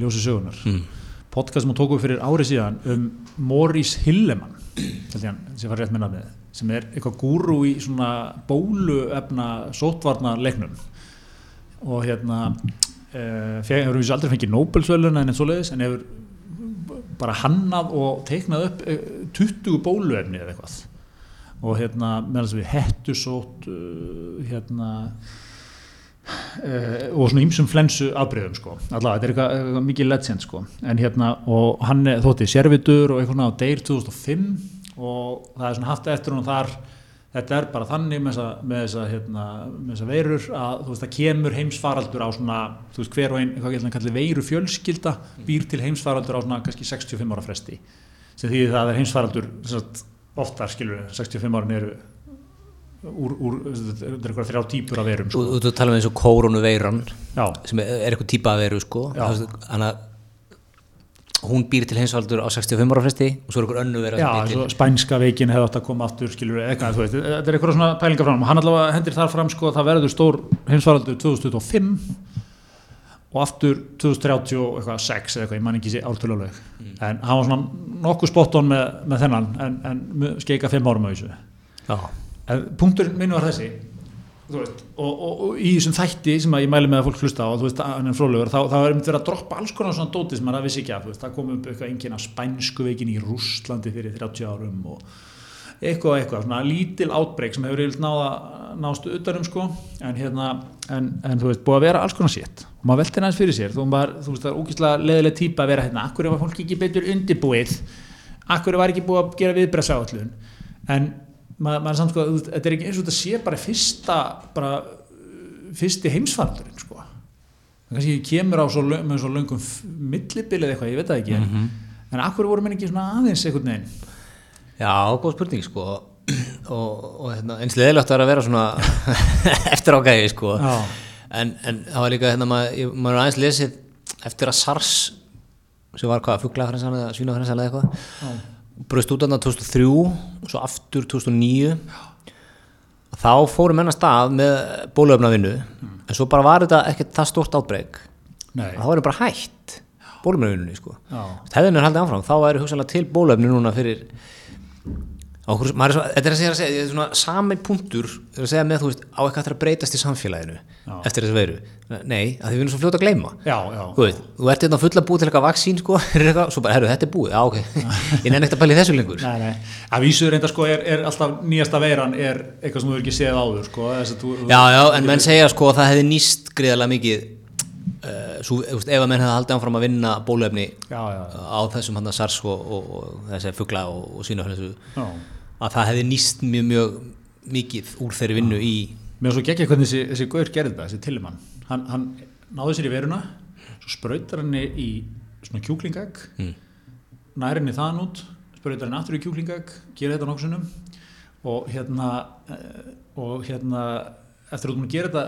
Speaker 2: ljósi sögunar.
Speaker 1: mm.
Speaker 2: Podcast sem hún tók upp fyrir ári síðan um Morris Hilleman nafnið sem er eitthvað gúru í svona bóluefna sótvarna leiknum og hérna uh, hefur við aldrei fengið Nobelsvölun en svoleiðis en hefur bara hannað og teiknað upp eh, 20 bóluefni eða eitthvað. Og hérna meðan þess að við hettusótt uh, hérna uh, og svona ýmsum flensu afbreyðum sko, allavega, þetta er eitthvað, eitthvað mikið legend sko, en hérna og hann er þótti servitur og eitthvað svona á Deyr 2005 og það er svona haft eftir hún þar. Þetta er bara þannig með þessa, hérna, með þessa veirur að þú veist það kemur heimsfaraldur á svona þú veist hver og einn, eitthvað getur kallið veiru fjölskylda býr til heimsfaraldur á svona kannski 65 ára fresti. Sem því það er heimsfaraldur sagt, oftar skilur 65 árin eru úr, úr þetta er eitthvað þrjá típur af verum sko.
Speaker 1: þú tala um eins og kórónuveiran
Speaker 2: já,
Speaker 1: sem er, eitthvað típa að veru sko. Þannig að hún býr til heimsvaldur á 65 ára fresti og svo er eitthvað önnu vera
Speaker 2: já spænska veikin hefði átt að koma aftur skilur eitthvað, þú veist, þetta er eitthvað svona pælinga fram hann allavega hendir þar fram sko að það verður stór heimsfaraldur 2025 og aftur 2030 og eitthvað 6 eða eitthvað, ég man ekki sé ártöluleg
Speaker 1: Mm.
Speaker 2: en hann var svona nokkuð spotton með, með þennan en, en skeika 5 árum á þessu
Speaker 1: Já,
Speaker 2: punkturinn minn var þessi. Veist, og, og, og í þessum þætti sem ég mæli með að fólk hlusta á veist, fróðlegur, þá, þá er einmitt verið að droppa alls konar svona dóti sem maður vissi ekki veist, það kom upp eitthvað enginn af spænsku veikin í Rússlandi fyrir 30 árum og eitthvað eitthvað, svona lítil átbreyk sem hefur yfirleitt náða nástu utanum sko, en hérna en, en þú veist, búið að vera alls konar sétt og maður velti næst fyrir sér, þú, maður, þú veist, það er ógíslega leðileg típa að vera hérna, akkur var fólk ekki betur undirbúið, akkur var ekki búið að gera viðbreyðsáallun en maður, maður er samt sko, veist, þetta er ekki eins og þetta sé bara fyrsta bara uh, fyrsti heimsfaldurinn sko. Það kannski kemur á svo, með svo löngum millibil eða eitthvað, ég veit það ekki
Speaker 1: Mhm.
Speaker 2: en, en akkur voru menn ekki svona aðeins einhvern veginn?
Speaker 1: Já, góð spurning sko. Og, og hérna, eins leðilegt er að vera svona eftir ágæði sko. En, en það var líka hérna maður, maður aðeins lesið eftir að SARS sem var hvað, fuglafrensan eða svínafrensan eða eitthvað bröst út annað 2003 og svo aftur 2009 þá fóru menn að stað með bólöfnavinnu en svo bara var þetta ekkert það stort átbreyk það var bara hætt bólöfnavinnunni sko. Hefðin er haldið áfram, þá væri hugsanlega til bólöfni núna fyrir okkur, maður er svo, þetta er að segja, að segja er svona sami punktur, er að segja með þú veist á eitthvað þarf að breytast í samfélaginu
Speaker 2: Já.
Speaker 1: eftir þessu veiru, nei, að við erum svo fljóta að gleyma.
Speaker 2: Já, já,
Speaker 1: þú veit, þú ert hérna fulla búið til eitthvað vaksín sko, er svo bara, herru, þetta er búið, já ok. Ég nenni ekkert að í þessu lengur.
Speaker 2: Nei, nei. að vísu reynda sko er, er alltaf nýjasta veiran er eitthvað sem þú hefur ekki séð áður sko, þess að þú,
Speaker 1: já, já, en menn segja sko að það hefði nýst greiðarlega mikið uh, svo, veist, ef að menn hefði haldið áfram að vinna bólöfni
Speaker 2: já, já,
Speaker 1: á þessum hann SARS og, og, og þessi fugla og, og
Speaker 2: já.
Speaker 1: Að það hefði nýst mjög, mjög mikið úr þeirri vinnu í
Speaker 2: Mér svo geggja hvernig þessi, þessi gaur gerði þetta, þessi Tillemann. Hann, hann náði sér í veruna, svo sprautar henni í svona kjúklingagg,
Speaker 1: Mm.
Speaker 2: nær henni þaðan út, sprautar henni aftur í kjúklingagg, gerir þetta nokkuð sinnum og hérna, eh, og hérna eftir að að gera þetta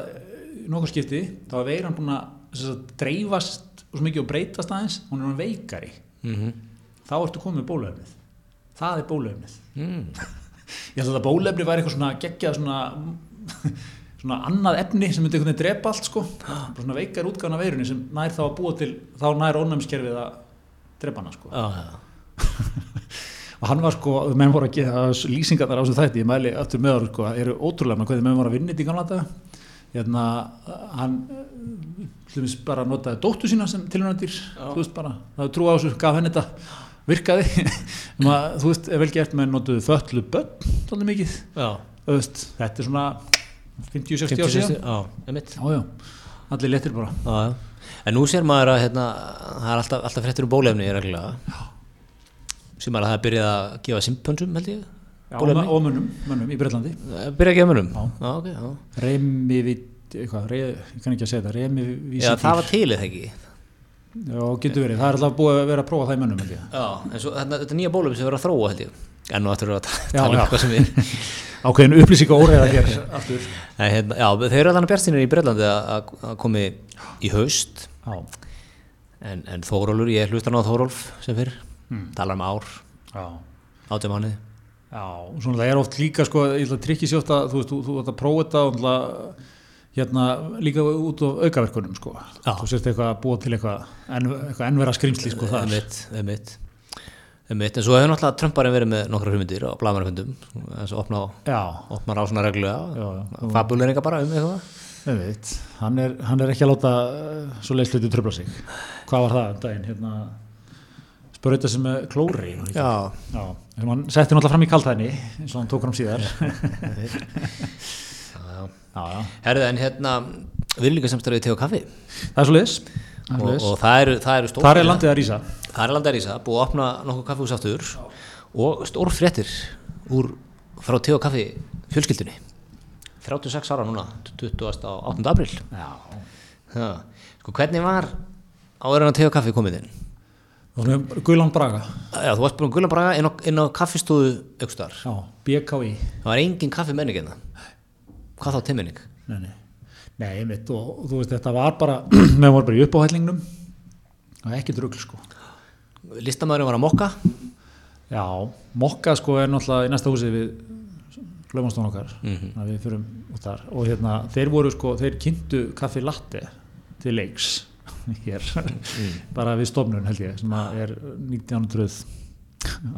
Speaker 2: í nokkuð skipti, þá er veiran búin að dreifast svo mikið og breytast aðeins, hún er hann veikari
Speaker 1: mm
Speaker 2: þá ertu komið með bólefnið það er bólefnið
Speaker 1: mm.
Speaker 2: ég held að þetta bólefni væri eitthvað svona geggjað svona, svona annað efni sem myndi einhvern veginn drepa allt sko. Svona veikar útgána veirunni sem nær þá að búa til þá nær ónæmiskerfið að drepa hana sko.
Speaker 1: Já, já.
Speaker 2: og hann var sko, menn voru að gera lýsingar þar á þessu þætti, ég mæli aftur með ára sko, eru ótrúlega hvernig menn voru að vinna þetta í gamla daga. Hérna, hann hlumis bara notaði dóttu sína sem tilhörnandir, þú veist bara. Það trú á þessu, gaf henni þetta virkaði, um að, þú veist, ef vel gert menn notuðu þöllu börn, svolítið mikið veist, þetta er svona 50-60 ár síðan allir léttir bara
Speaker 1: Já, já. En nú sér maður að hérna, það er alltaf, alltaf fréttur um bólefni maður að það er byrjað að gefa simpönsum held ég.
Speaker 2: já, og, mönnum, mönnum í Breitlandi
Speaker 1: Eh, Byrjað að gefa mönnum?
Speaker 2: Já.
Speaker 1: Já, ok, já.
Speaker 2: Remivit, eitthvað, re, ég kann ekki að segja þetta Remivit
Speaker 1: Já, það var til eða ekki.
Speaker 2: Já, getur verið, það er alltaf búið að vera að prófa það í mönnum held ég.
Speaker 1: Já, en svo þetta, þetta nýja bólefni sem verður að þróa held ég. En nú ættum við að tala um eitthvað sem við...
Speaker 2: Ákveðin upplýsing og óreiða hér aftur.
Speaker 1: En, hérna, já, þeir eru allan bjartinir í Breitlandi að, komi í haust.
Speaker 2: Já,
Speaker 1: En, en Þórólfur, ég hlusta ná Þórólf sem fyrr.
Speaker 2: Hmm.
Speaker 1: Talar um ár, átjum mánuði.
Speaker 2: Já, svona það er oft líka sko, ég ætla að tryggja sér oft að þú veist, þú, þú ætla að hérna líka út á aukaverkunum sko.
Speaker 1: Já.
Speaker 2: Þú sést eitthvað að búa til eitthvað, en, eitthvað ennvera skrimsli sko það.
Speaker 1: Einmitt, einmitt. Einmitt, en svo hefur náttúrulega Trumparinn verið með nokkra hugmyndir á blamarfundum eins og opna opnar á svona
Speaker 2: já.
Speaker 1: fabuleringa bara um eitthvað
Speaker 2: veit, hann er, hann er ekki að láta uh, svo leysluti tröfla sig. Hvað var það um daginn, hérna, spurði sem með klóri.
Speaker 1: Já,
Speaker 2: Já, hann setti náttúrulega fram í kaltæðinni eins og hann tók fram síðar.
Speaker 1: já. Herðu, en hérna við erum líka samstæðið til og kaffi
Speaker 2: Það er svo liðs.
Speaker 1: og, og það eru, það eru stór
Speaker 2: Þar er landið að rísa.
Speaker 1: Það er landið að rísa, búið að opna nokkuð kaffihús aftur og stór fréttir úr frá te og kaffi fjölskyldunni 36 ára núna 20. á 8. april. Sko, hvernig var áður en að te og kaffi komið inn?
Speaker 2: Guðlán Braga.
Speaker 1: Já, þú varst búin gulla bara inn á, inn á kaffistóðu aukstar.
Speaker 2: Já, BKI.
Speaker 1: Það var engin kaffi menning hérna. Hvað þá timmenning?
Speaker 2: Nei, nei. Nei, mitt og, og þú veist þetta var bara, með voru bara í uppáhællingnum og ekki drugl sko.
Speaker 1: Listamæðurinn var að mokka.
Speaker 2: Já, mokka sko er náttúrulega í næsta húsi við hlaumanstofn okkar,
Speaker 1: Mhm.
Speaker 2: að við fyrum út þar og hérna þeir voru sko, þeir kynntu kaffi latte til leiks hér, bara við stofnun held ég, sem að er 1900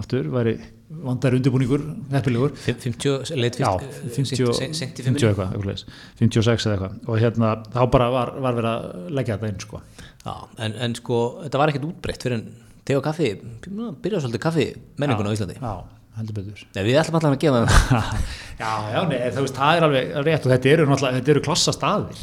Speaker 2: aftur, væri vandar undirbúningur, heppilegur
Speaker 1: 50, leit
Speaker 2: Já,
Speaker 1: fyrst,
Speaker 2: 50,
Speaker 1: 65
Speaker 2: 50 eitthvað, eitthvað leis, 56 eða eitthvað og hérna þá bara var, var verið að leggja þetta inn sko.
Speaker 1: Já, en, en sko, þetta var ekkert útbreytt fyrir en te og kaffi, byrjaði svolítið kaffi menninguna á Íslandi.
Speaker 2: Já, heldur betur
Speaker 1: Nei, við ætlum allan að gefa þeim.
Speaker 2: Já, já, nei, það, veist, það er alveg rétt og þetta eru, þetta eru klassa staðir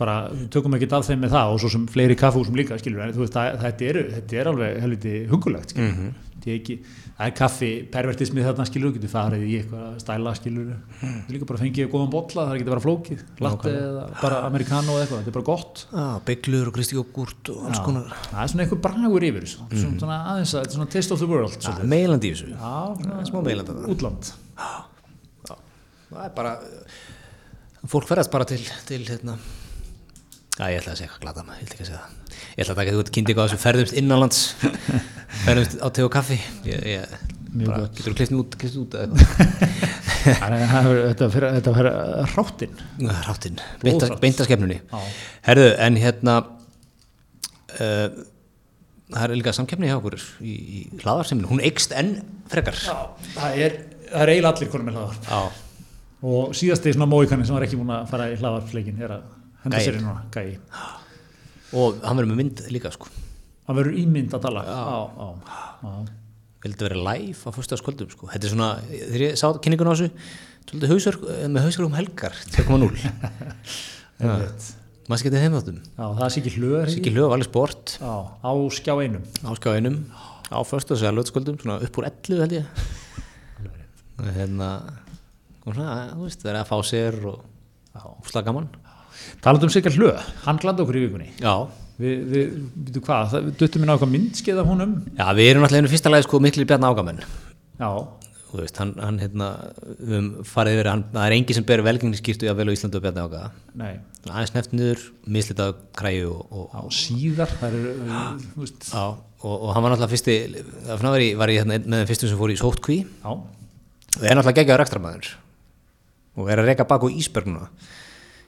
Speaker 2: bara tökum ekki af þeim með það og svo sem fleiri kaffehúsum líka skilur, en veist, það, þetta, eru, þetta er alveg helviti hungulegt skilur, mm -hmm. það, er ekki, það er kaffi pervertismið þarna skilur, þú getur farið í eitthvað stæla skilur, mm. er líka bara fengið góðan bolla, það er ekki að vera flókið, latte eða bara americano eða eitthvað, þetta er bara gott
Speaker 1: Já, bygglur og kristi gúrt og alls
Speaker 2: Já,
Speaker 1: konar.
Speaker 2: það er svona eitthvað bragur yfir þessu, svona, svona aðeins að þetta er svona taste of the world
Speaker 1: Já,
Speaker 2: svolítið.
Speaker 1: meilandi í þessu.
Speaker 2: Já,
Speaker 1: smá meilandi þarna.
Speaker 2: útland
Speaker 1: Það er bara, fólk ferðast bara til, til hérna, Já, ég ætla að segja glata maður, ég ætla ekki að segja það. Ég ætla að taka út kynningu á þessu ferðumst innanlands, ferðumst á te og kaffi. Ég, ég,
Speaker 2: Mjög
Speaker 1: bara,
Speaker 2: gott.
Speaker 1: getur þú klift út, klift út eitthvað.
Speaker 2: Er- þetta fyrir ráttinn
Speaker 1: Ráttinn, beintaskefnunni.
Speaker 2: Já.
Speaker 1: Herðu, en hérna, uh, það er líka samkeppni hjá okkur í, í hlaðarsiminu, hún eikst enn frekar.
Speaker 2: Já, það er, það er eiginlega allir konum með hlaðvarp
Speaker 1: Já.
Speaker 2: og síðasti svona móikanni sem var ekki búin að fara í hlaðvarpsleikin er að henda sér inn núna, gæi
Speaker 1: Og hann verður með mynd líka, sko.
Speaker 2: hann verður ímynd að tala.
Speaker 1: Vildi vera live á fyrstaskvöldum sko. þetta er svona, þegar ég sá kynningun á þessu svolítið hausverk, með hausverk um helgar 2.0
Speaker 2: Einmitt.
Speaker 1: maður skemmtið þeim þáttum?
Speaker 2: Já, það sé ekki hlöður
Speaker 1: Siggi Hlöf, alveg sport.
Speaker 2: Já, á skjá einum.
Speaker 1: Á skjáinum á fyrstaskvöldum, svona upp úr 11 held ég. Hérna svona, þú veist, það er að fá sér og úslega gaman
Speaker 2: talandi um Sigga hlöð, hann glandi okkur í vikunni.
Speaker 1: Já,
Speaker 2: við, við, við hvað, það, við duttum minna á eitthvað myndskeið af honum?
Speaker 1: Já við erum alltaf einu fyrsta lagi sko miklu bjarna ágamenn.
Speaker 2: Já,
Speaker 1: þú veist, hann, hann hérna við höfum farið yfir, hann, það er engi sem ber velgengniskýrtu að vel á Íslandu og Bjarni ákvaða
Speaker 2: Nei,
Speaker 1: aðeins neft niður, mislitað kræju og, og,
Speaker 2: á síðar það uh, þú veist.
Speaker 1: Já, og, og hann var náttúrulega fyrsti það var ég, var ég hérna, með fyrstum sem fór í sótkví
Speaker 2: Já,
Speaker 1: og er náttúrulega geggjaður rekstramæður og er að reyka bak á Ísberg núna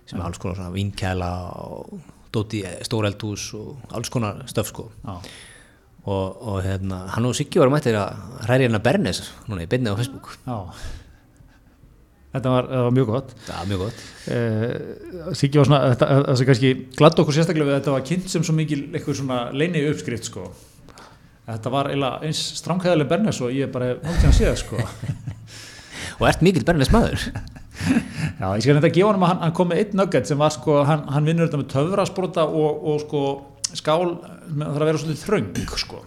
Speaker 1: sem er alls konar svona vinkæla og dóti stóreldús og alls konar stöf sko.
Speaker 2: Já,
Speaker 1: og, og hérna, hann og Siggi var mættir að hræri hérna Bernes núna í beinni á Facebook.
Speaker 2: Já. Þetta var, var mjög gott.
Speaker 1: Það er mjög gott.
Speaker 2: Uh, Siggi var svona, það sem kannski glatt okkur sérstaklega við að þetta var kynnt sem svo mikil eitthvað svona leini uppskrift sko. Þetta var eins stránkæðileg Bernes og ég bara hef náttúrulega að sé það sko.
Speaker 1: Og ert mikill Bernes maður
Speaker 2: Já, ég skal þetta gefa hann að hann, hann kom með einn nugget sem var sko, hann, hann vinnur þetta með töfrasprota og, og sko skál það þarf að vera svolítið þröng sko.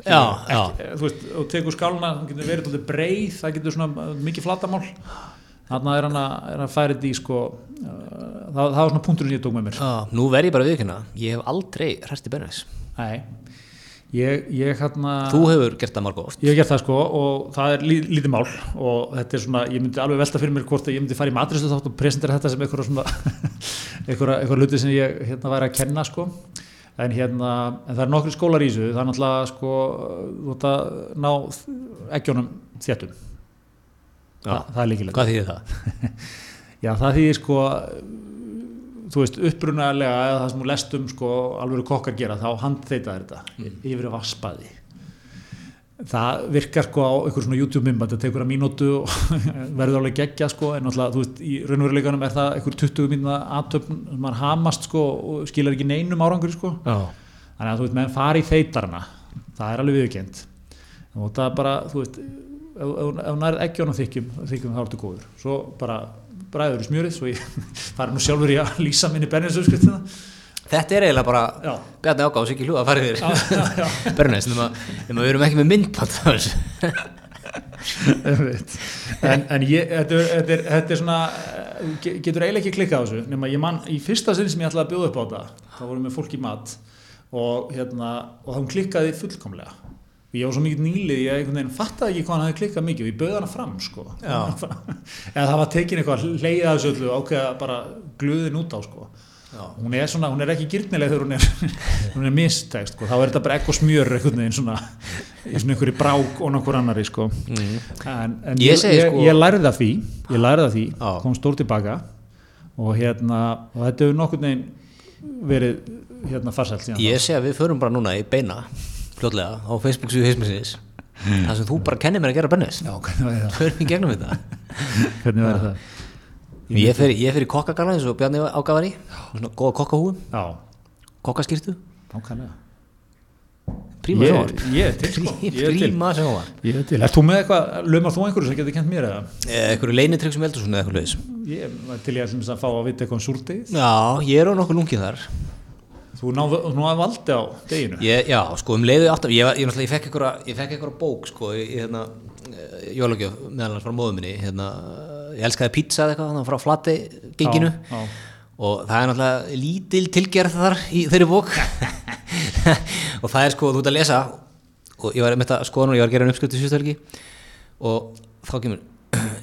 Speaker 1: Já, já,
Speaker 2: ekki, þú veist, og tekur skáluna það getur verið svolítið breið, það getur svona mikið flatamál þannig er hann að, er að færa þetta í sko uh, það, það var svona punkturinn ég tók með mér.
Speaker 1: Já nú verð ég bara viðkynna ég hef aldrei hræsti Bernes
Speaker 2: Nei, ég, ég hérna
Speaker 1: þú hefur gert það margóð
Speaker 2: Ég hef gert það sko og það er lí, lítið mál. Og þetta er svona, ég myndi alveg velta fyrir mér hvort að ég myndi fara í matristu þátt og presentera þetta sem einhverja svona einhverja, luti sem ég hérna væri að kenna sko. En hérna, en það er nokkri skólar í þessu. Það er náttúrulega sko þú ert að ná ekkjónum þéttum.
Speaker 1: Já.
Speaker 2: það, það er líkilega
Speaker 1: hvað þýðir það?
Speaker 2: Já, það þýðir sko þú veist, upprunalega eða það sem þú lest um sko alveg kokkar gera, þá handþeita þetta yfir að vaspaði það virkar sko á einhver svona YouTube-mimba, þetta tekur að mínútu og verður alveg geggja sko en náttúrulega, þú veist, í raunveruleikanum er það einhver 20 mínúna aðtöfn sem maður hamast sko og skilar ekki neinum árangur sko.
Speaker 1: Já,
Speaker 2: þannig að þú veist, menn fari þeitarna það er alveg viðkjönd og það er bara, þú veist ef ef- ef hún nærið ekki ánum þykjum þykjum þá ertu góður, svo bara bræður í smjörið, svo ég fari nú sjálfur í að lýsa minni berninsauðskriftina.
Speaker 1: Þetta er eiginlega bara
Speaker 2: já,
Speaker 1: Bjarni ágáð og Siggi Hljúa að fara yfir Bernes, nema, nema við erum ekki með
Speaker 2: einmitt. en, en ég, þetta, er, þetta, er, þetta er svona eh, ge- getur eiginlega ekki klikkað á þessu nema ég man, í fyrsta sinn sem ég ætlaði að bjóða upp á þetta þá vorum við fólk í mat og hérna, og þá klikkaði fullkomlega ég var svo mikið nýlið ég einhvern veginn fattaði ekki hvað hann hafði klikkað mikið og ég bauði hana fram sko. Eða það var tekin eitthvað leiðið að þessu öllu ákveða bara glöðin út á sko. Hún er svona, hún er ekki gyrnileg þegar hún er hún er mistækt sko, þá er þetta bara ekko smjör einhvern veginn svona í svona einhverju brák og nokkur annari sko.
Speaker 1: Mm.
Speaker 2: en, en
Speaker 1: Ég segi
Speaker 2: ég,
Speaker 1: sko-
Speaker 2: ég lærði það því ég lærði það því,
Speaker 1: Já.
Speaker 2: kom stór tilbaka og hérna og þetta hefur nokkur neginn verið hérna farsælt
Speaker 1: Ég sé að við förum bara núna í beina fljótlega á Facebook síðu heismisins það sem þú bara kennir mér að gera Bernes
Speaker 2: þá. já, hvernig væri það,
Speaker 1: förum í gegnum þetta.
Speaker 2: Hvernig væri það?
Speaker 1: Ég fer, ég fer í kokkagala eins og Bjarni ágáðar í svona góða kokkahúum,
Speaker 2: já,
Speaker 1: kokkaskýrtu
Speaker 2: nákvæmlega.
Speaker 1: Príma
Speaker 2: ég,
Speaker 1: sjónvarp.
Speaker 2: ég er til sko,
Speaker 1: príma sjónvarp.
Speaker 2: Ég er til, er þú með eitthvað, lögmar þú einhverju sem getur kent mér eða?
Speaker 1: eitthvað leinitrygg sem heldur svona eitthvað leis
Speaker 2: ég var til ég að fá að vita eitthvað um súrdegið
Speaker 1: Já, ég er á nokkuð lungið þar
Speaker 2: þú náðu að valdi á deginu
Speaker 1: ég, Já, sko um leiðu ég, var- ég, ég ég fekk einhverja bók sko í, hérna, jólagjöf meðal hans frá móðu minni hérna, ég elskaði pizza eða eitthvað þannig frá flati genginu.
Speaker 2: Já, já.
Speaker 1: og það er náttúrulega lítil tilgerð þar í þeirri bók. Og það er sko, þú ert að lesa og ég var með þetta og ég var að gera en uppskrift í síðustelgi og þá kemur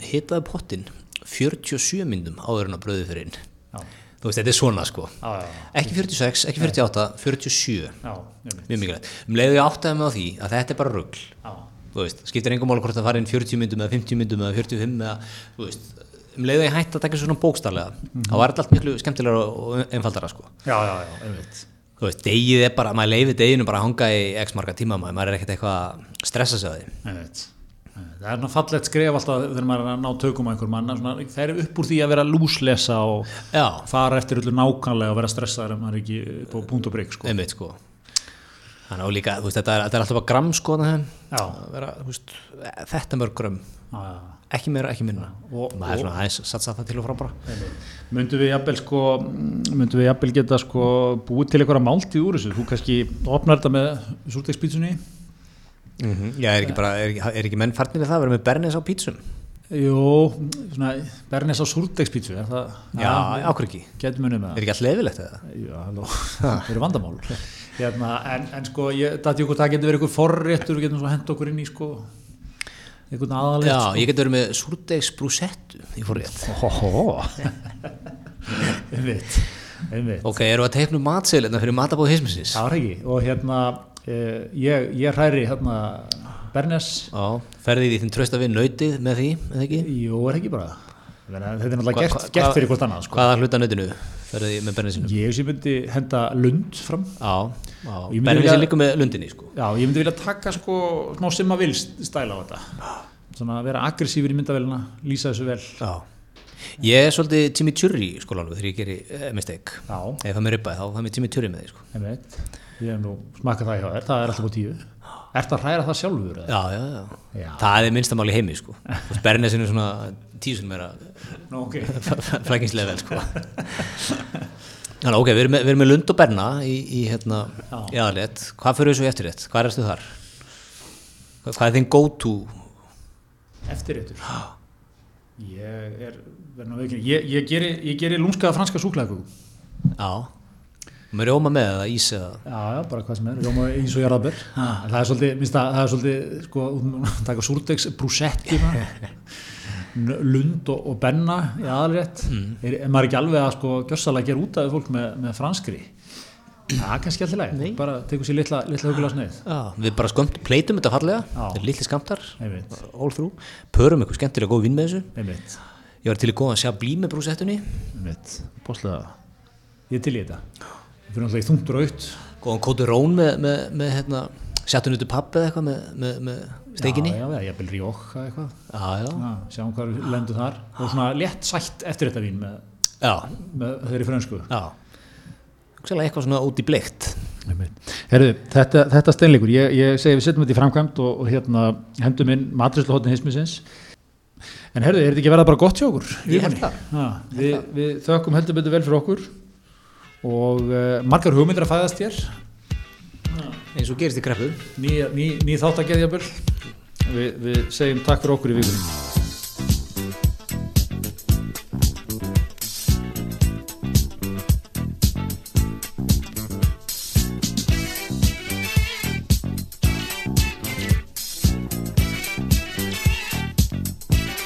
Speaker 1: hitaði pottin 47 myndum áður en að bröði fyrir inn.
Speaker 2: Já,
Speaker 1: þú veist, þetta er svona sko.
Speaker 2: Já, já,
Speaker 1: ekki 46, ekki 48, 47
Speaker 2: já,
Speaker 1: mjög mikilvægt, um leiðu ég áttaði á því að þetta er bara rugl.
Speaker 2: Já,
Speaker 1: þú veist, skiptir engum máli hvort það fari inn 40 myndum eða 50 myndum eða 45 eða, þú veist, um leiðu ég hætti að taka svona bókstarlega þá var þetta allt miklu skemmtilega og einfaldara sko.
Speaker 2: Já, já, já, einmitt.
Speaker 1: Þú veist, degið er bara, maður leifir deginu bara að hanga í x marga tíma maður, maður er ekkert eitthvað að stressa sig á því.
Speaker 2: Einmitt. Það er ná fallegt skref alltaf þegar maður er að ná tökum á einhver manna svona, það er upp úr því að vera lúslesa og
Speaker 1: já,
Speaker 2: fara eftir öllu nákvæmlega og vera stressaður ef maður er ekki på punkt og brygg sko.
Speaker 1: einmitt sko. Þannig að líka, þú veist, þetta er, þetta er alltaf bara gramm sko vera, veist, þetta mörg
Speaker 2: já.
Speaker 1: ekki meira, ekki minna.
Speaker 2: Og-
Speaker 1: maður er svona aðeins satsa það til og frá bara.
Speaker 2: Myndum við jafnvel sko myndum við jafnvel geta sko búið til einhverja máltíð úr þessu, þú kannski opnar þetta með súrtegspítsunni
Speaker 1: já, er ekki bara, er er ekki menn farnir við það að vera með bernis á pítsum
Speaker 2: Jú, svona Bernes á súrtegspítsu, er það?
Speaker 1: Já, ákveð ekki, er ekki allt leifilegt eða?
Speaker 2: Já, það eru vandamál. Hérna, en, en sko, ég dætti okkur það getur verið einhver forréttur við getum hent okkur inn í sko einhvern aðalegt
Speaker 1: Já, ég get verið með súrdegs brúsettu, ég fór rétt.
Speaker 2: Hóhó einmitt, einmitt.
Speaker 1: Ok, eru að teikna matseilina fyrir matabóð heismisins?
Speaker 2: það var ekki. Og hérna ég, ég hræri hérna Bernes
Speaker 1: ferði því þinn trösta við nautið með því, eða ekki?
Speaker 2: jú er ekki bara þetta er náttúrulega gert,
Speaker 1: hva-
Speaker 2: gert fyrir hvort annað sko.
Speaker 1: Hvaða hluta nautinu ferði því með berninsinu?
Speaker 2: ég sem myndi henda lund fram Ég myndi
Speaker 1: berninsinu
Speaker 2: vilja-
Speaker 1: líka með lundinni, sko.
Speaker 2: já ég myndi vilja taka sko smá simma vil stæla á þetta svona vera aggressífur í myndavélina lýsa þessu vel
Speaker 1: Já. Ég er svolítið chimichurri í skólanum þegar ég geri uh, mistake. Ef það mér ribbaði, þá það mér chimichurri með því, sko.
Speaker 2: Ég hef nú smakað það hjá þér, það er alltaf á tíu Ert að hræra það sjálfur?
Speaker 1: Já, já, já.
Speaker 2: Já.
Speaker 1: Það er minnstamáli heimi, sko. Berninsinu er svona tíu sem meira
Speaker 2: Nú, ok.
Speaker 1: flækingslega vel, sko. Þannig, ok, við erum með, við erum með lund og berna í, í hérna, í aðalétt. Hvað fyrir þessu eftirrétt? Hvað er þar? Hvað, er þinn go-to?
Speaker 2: Eftirréttur? Ég er, verðin að veikina, ég, ég geri, ég geri lúnskaða franska súklaðköku.
Speaker 1: Já. Með rjóma með eða ís eða?
Speaker 2: Já, já, bara hvað sem er, rjóma eins og jarðabur. En það er svolítið, minnst það, það er svolítið, sko, taka súrdegs brúsetti, lund og, og benna í aðalrétt. Mm. Er, er maður ekki alveg að, sko, gjössalega gera út af fólk með, með franskri? Það er kannski alltaf leið, bara tekur sér litla, litla hugulega.
Speaker 1: Já, við bara skömmt, pleitum þetta fallega, litli skamtar, all through, pörum eitthvað skemmtilega góð vinn með þessu. Ég var til í góða að sjá blí með brúsettunni.
Speaker 2: Ég til í þetta. Fyrir náttúrulega í þungt og raut.
Speaker 1: góðan kóti rón með, með, með hérna, í pappi eða eitthvað með, með, með steikinni.
Speaker 2: Já, já, já, ég vil rjók eitthvað.
Speaker 1: Já, já,
Speaker 2: Já, sjáum hvað við lendum þar. Og svona létt sætt eftir þetta vín með, með þeirri frönsku.
Speaker 1: já. Eitthvað svona út í bleikt.
Speaker 2: Herðu, þetta, þetta steinleikur, ég, ég segi við setjum þetta í framkvæmt og, og hérna hendum inn matrisluhóttin hismisins. En herðu, er þetta ekki verða bara gott hjá okkur?
Speaker 1: Ég held það.
Speaker 2: Við, við þökkum heldur betur vel fyrir okkur og uh, margar hugmyndir að fæðast hér.
Speaker 1: Eins og gerist í kreppu.
Speaker 2: Ný, ný, ný þáttageðjaböl. Við, við segjum takk fyrir okkur í vikunni.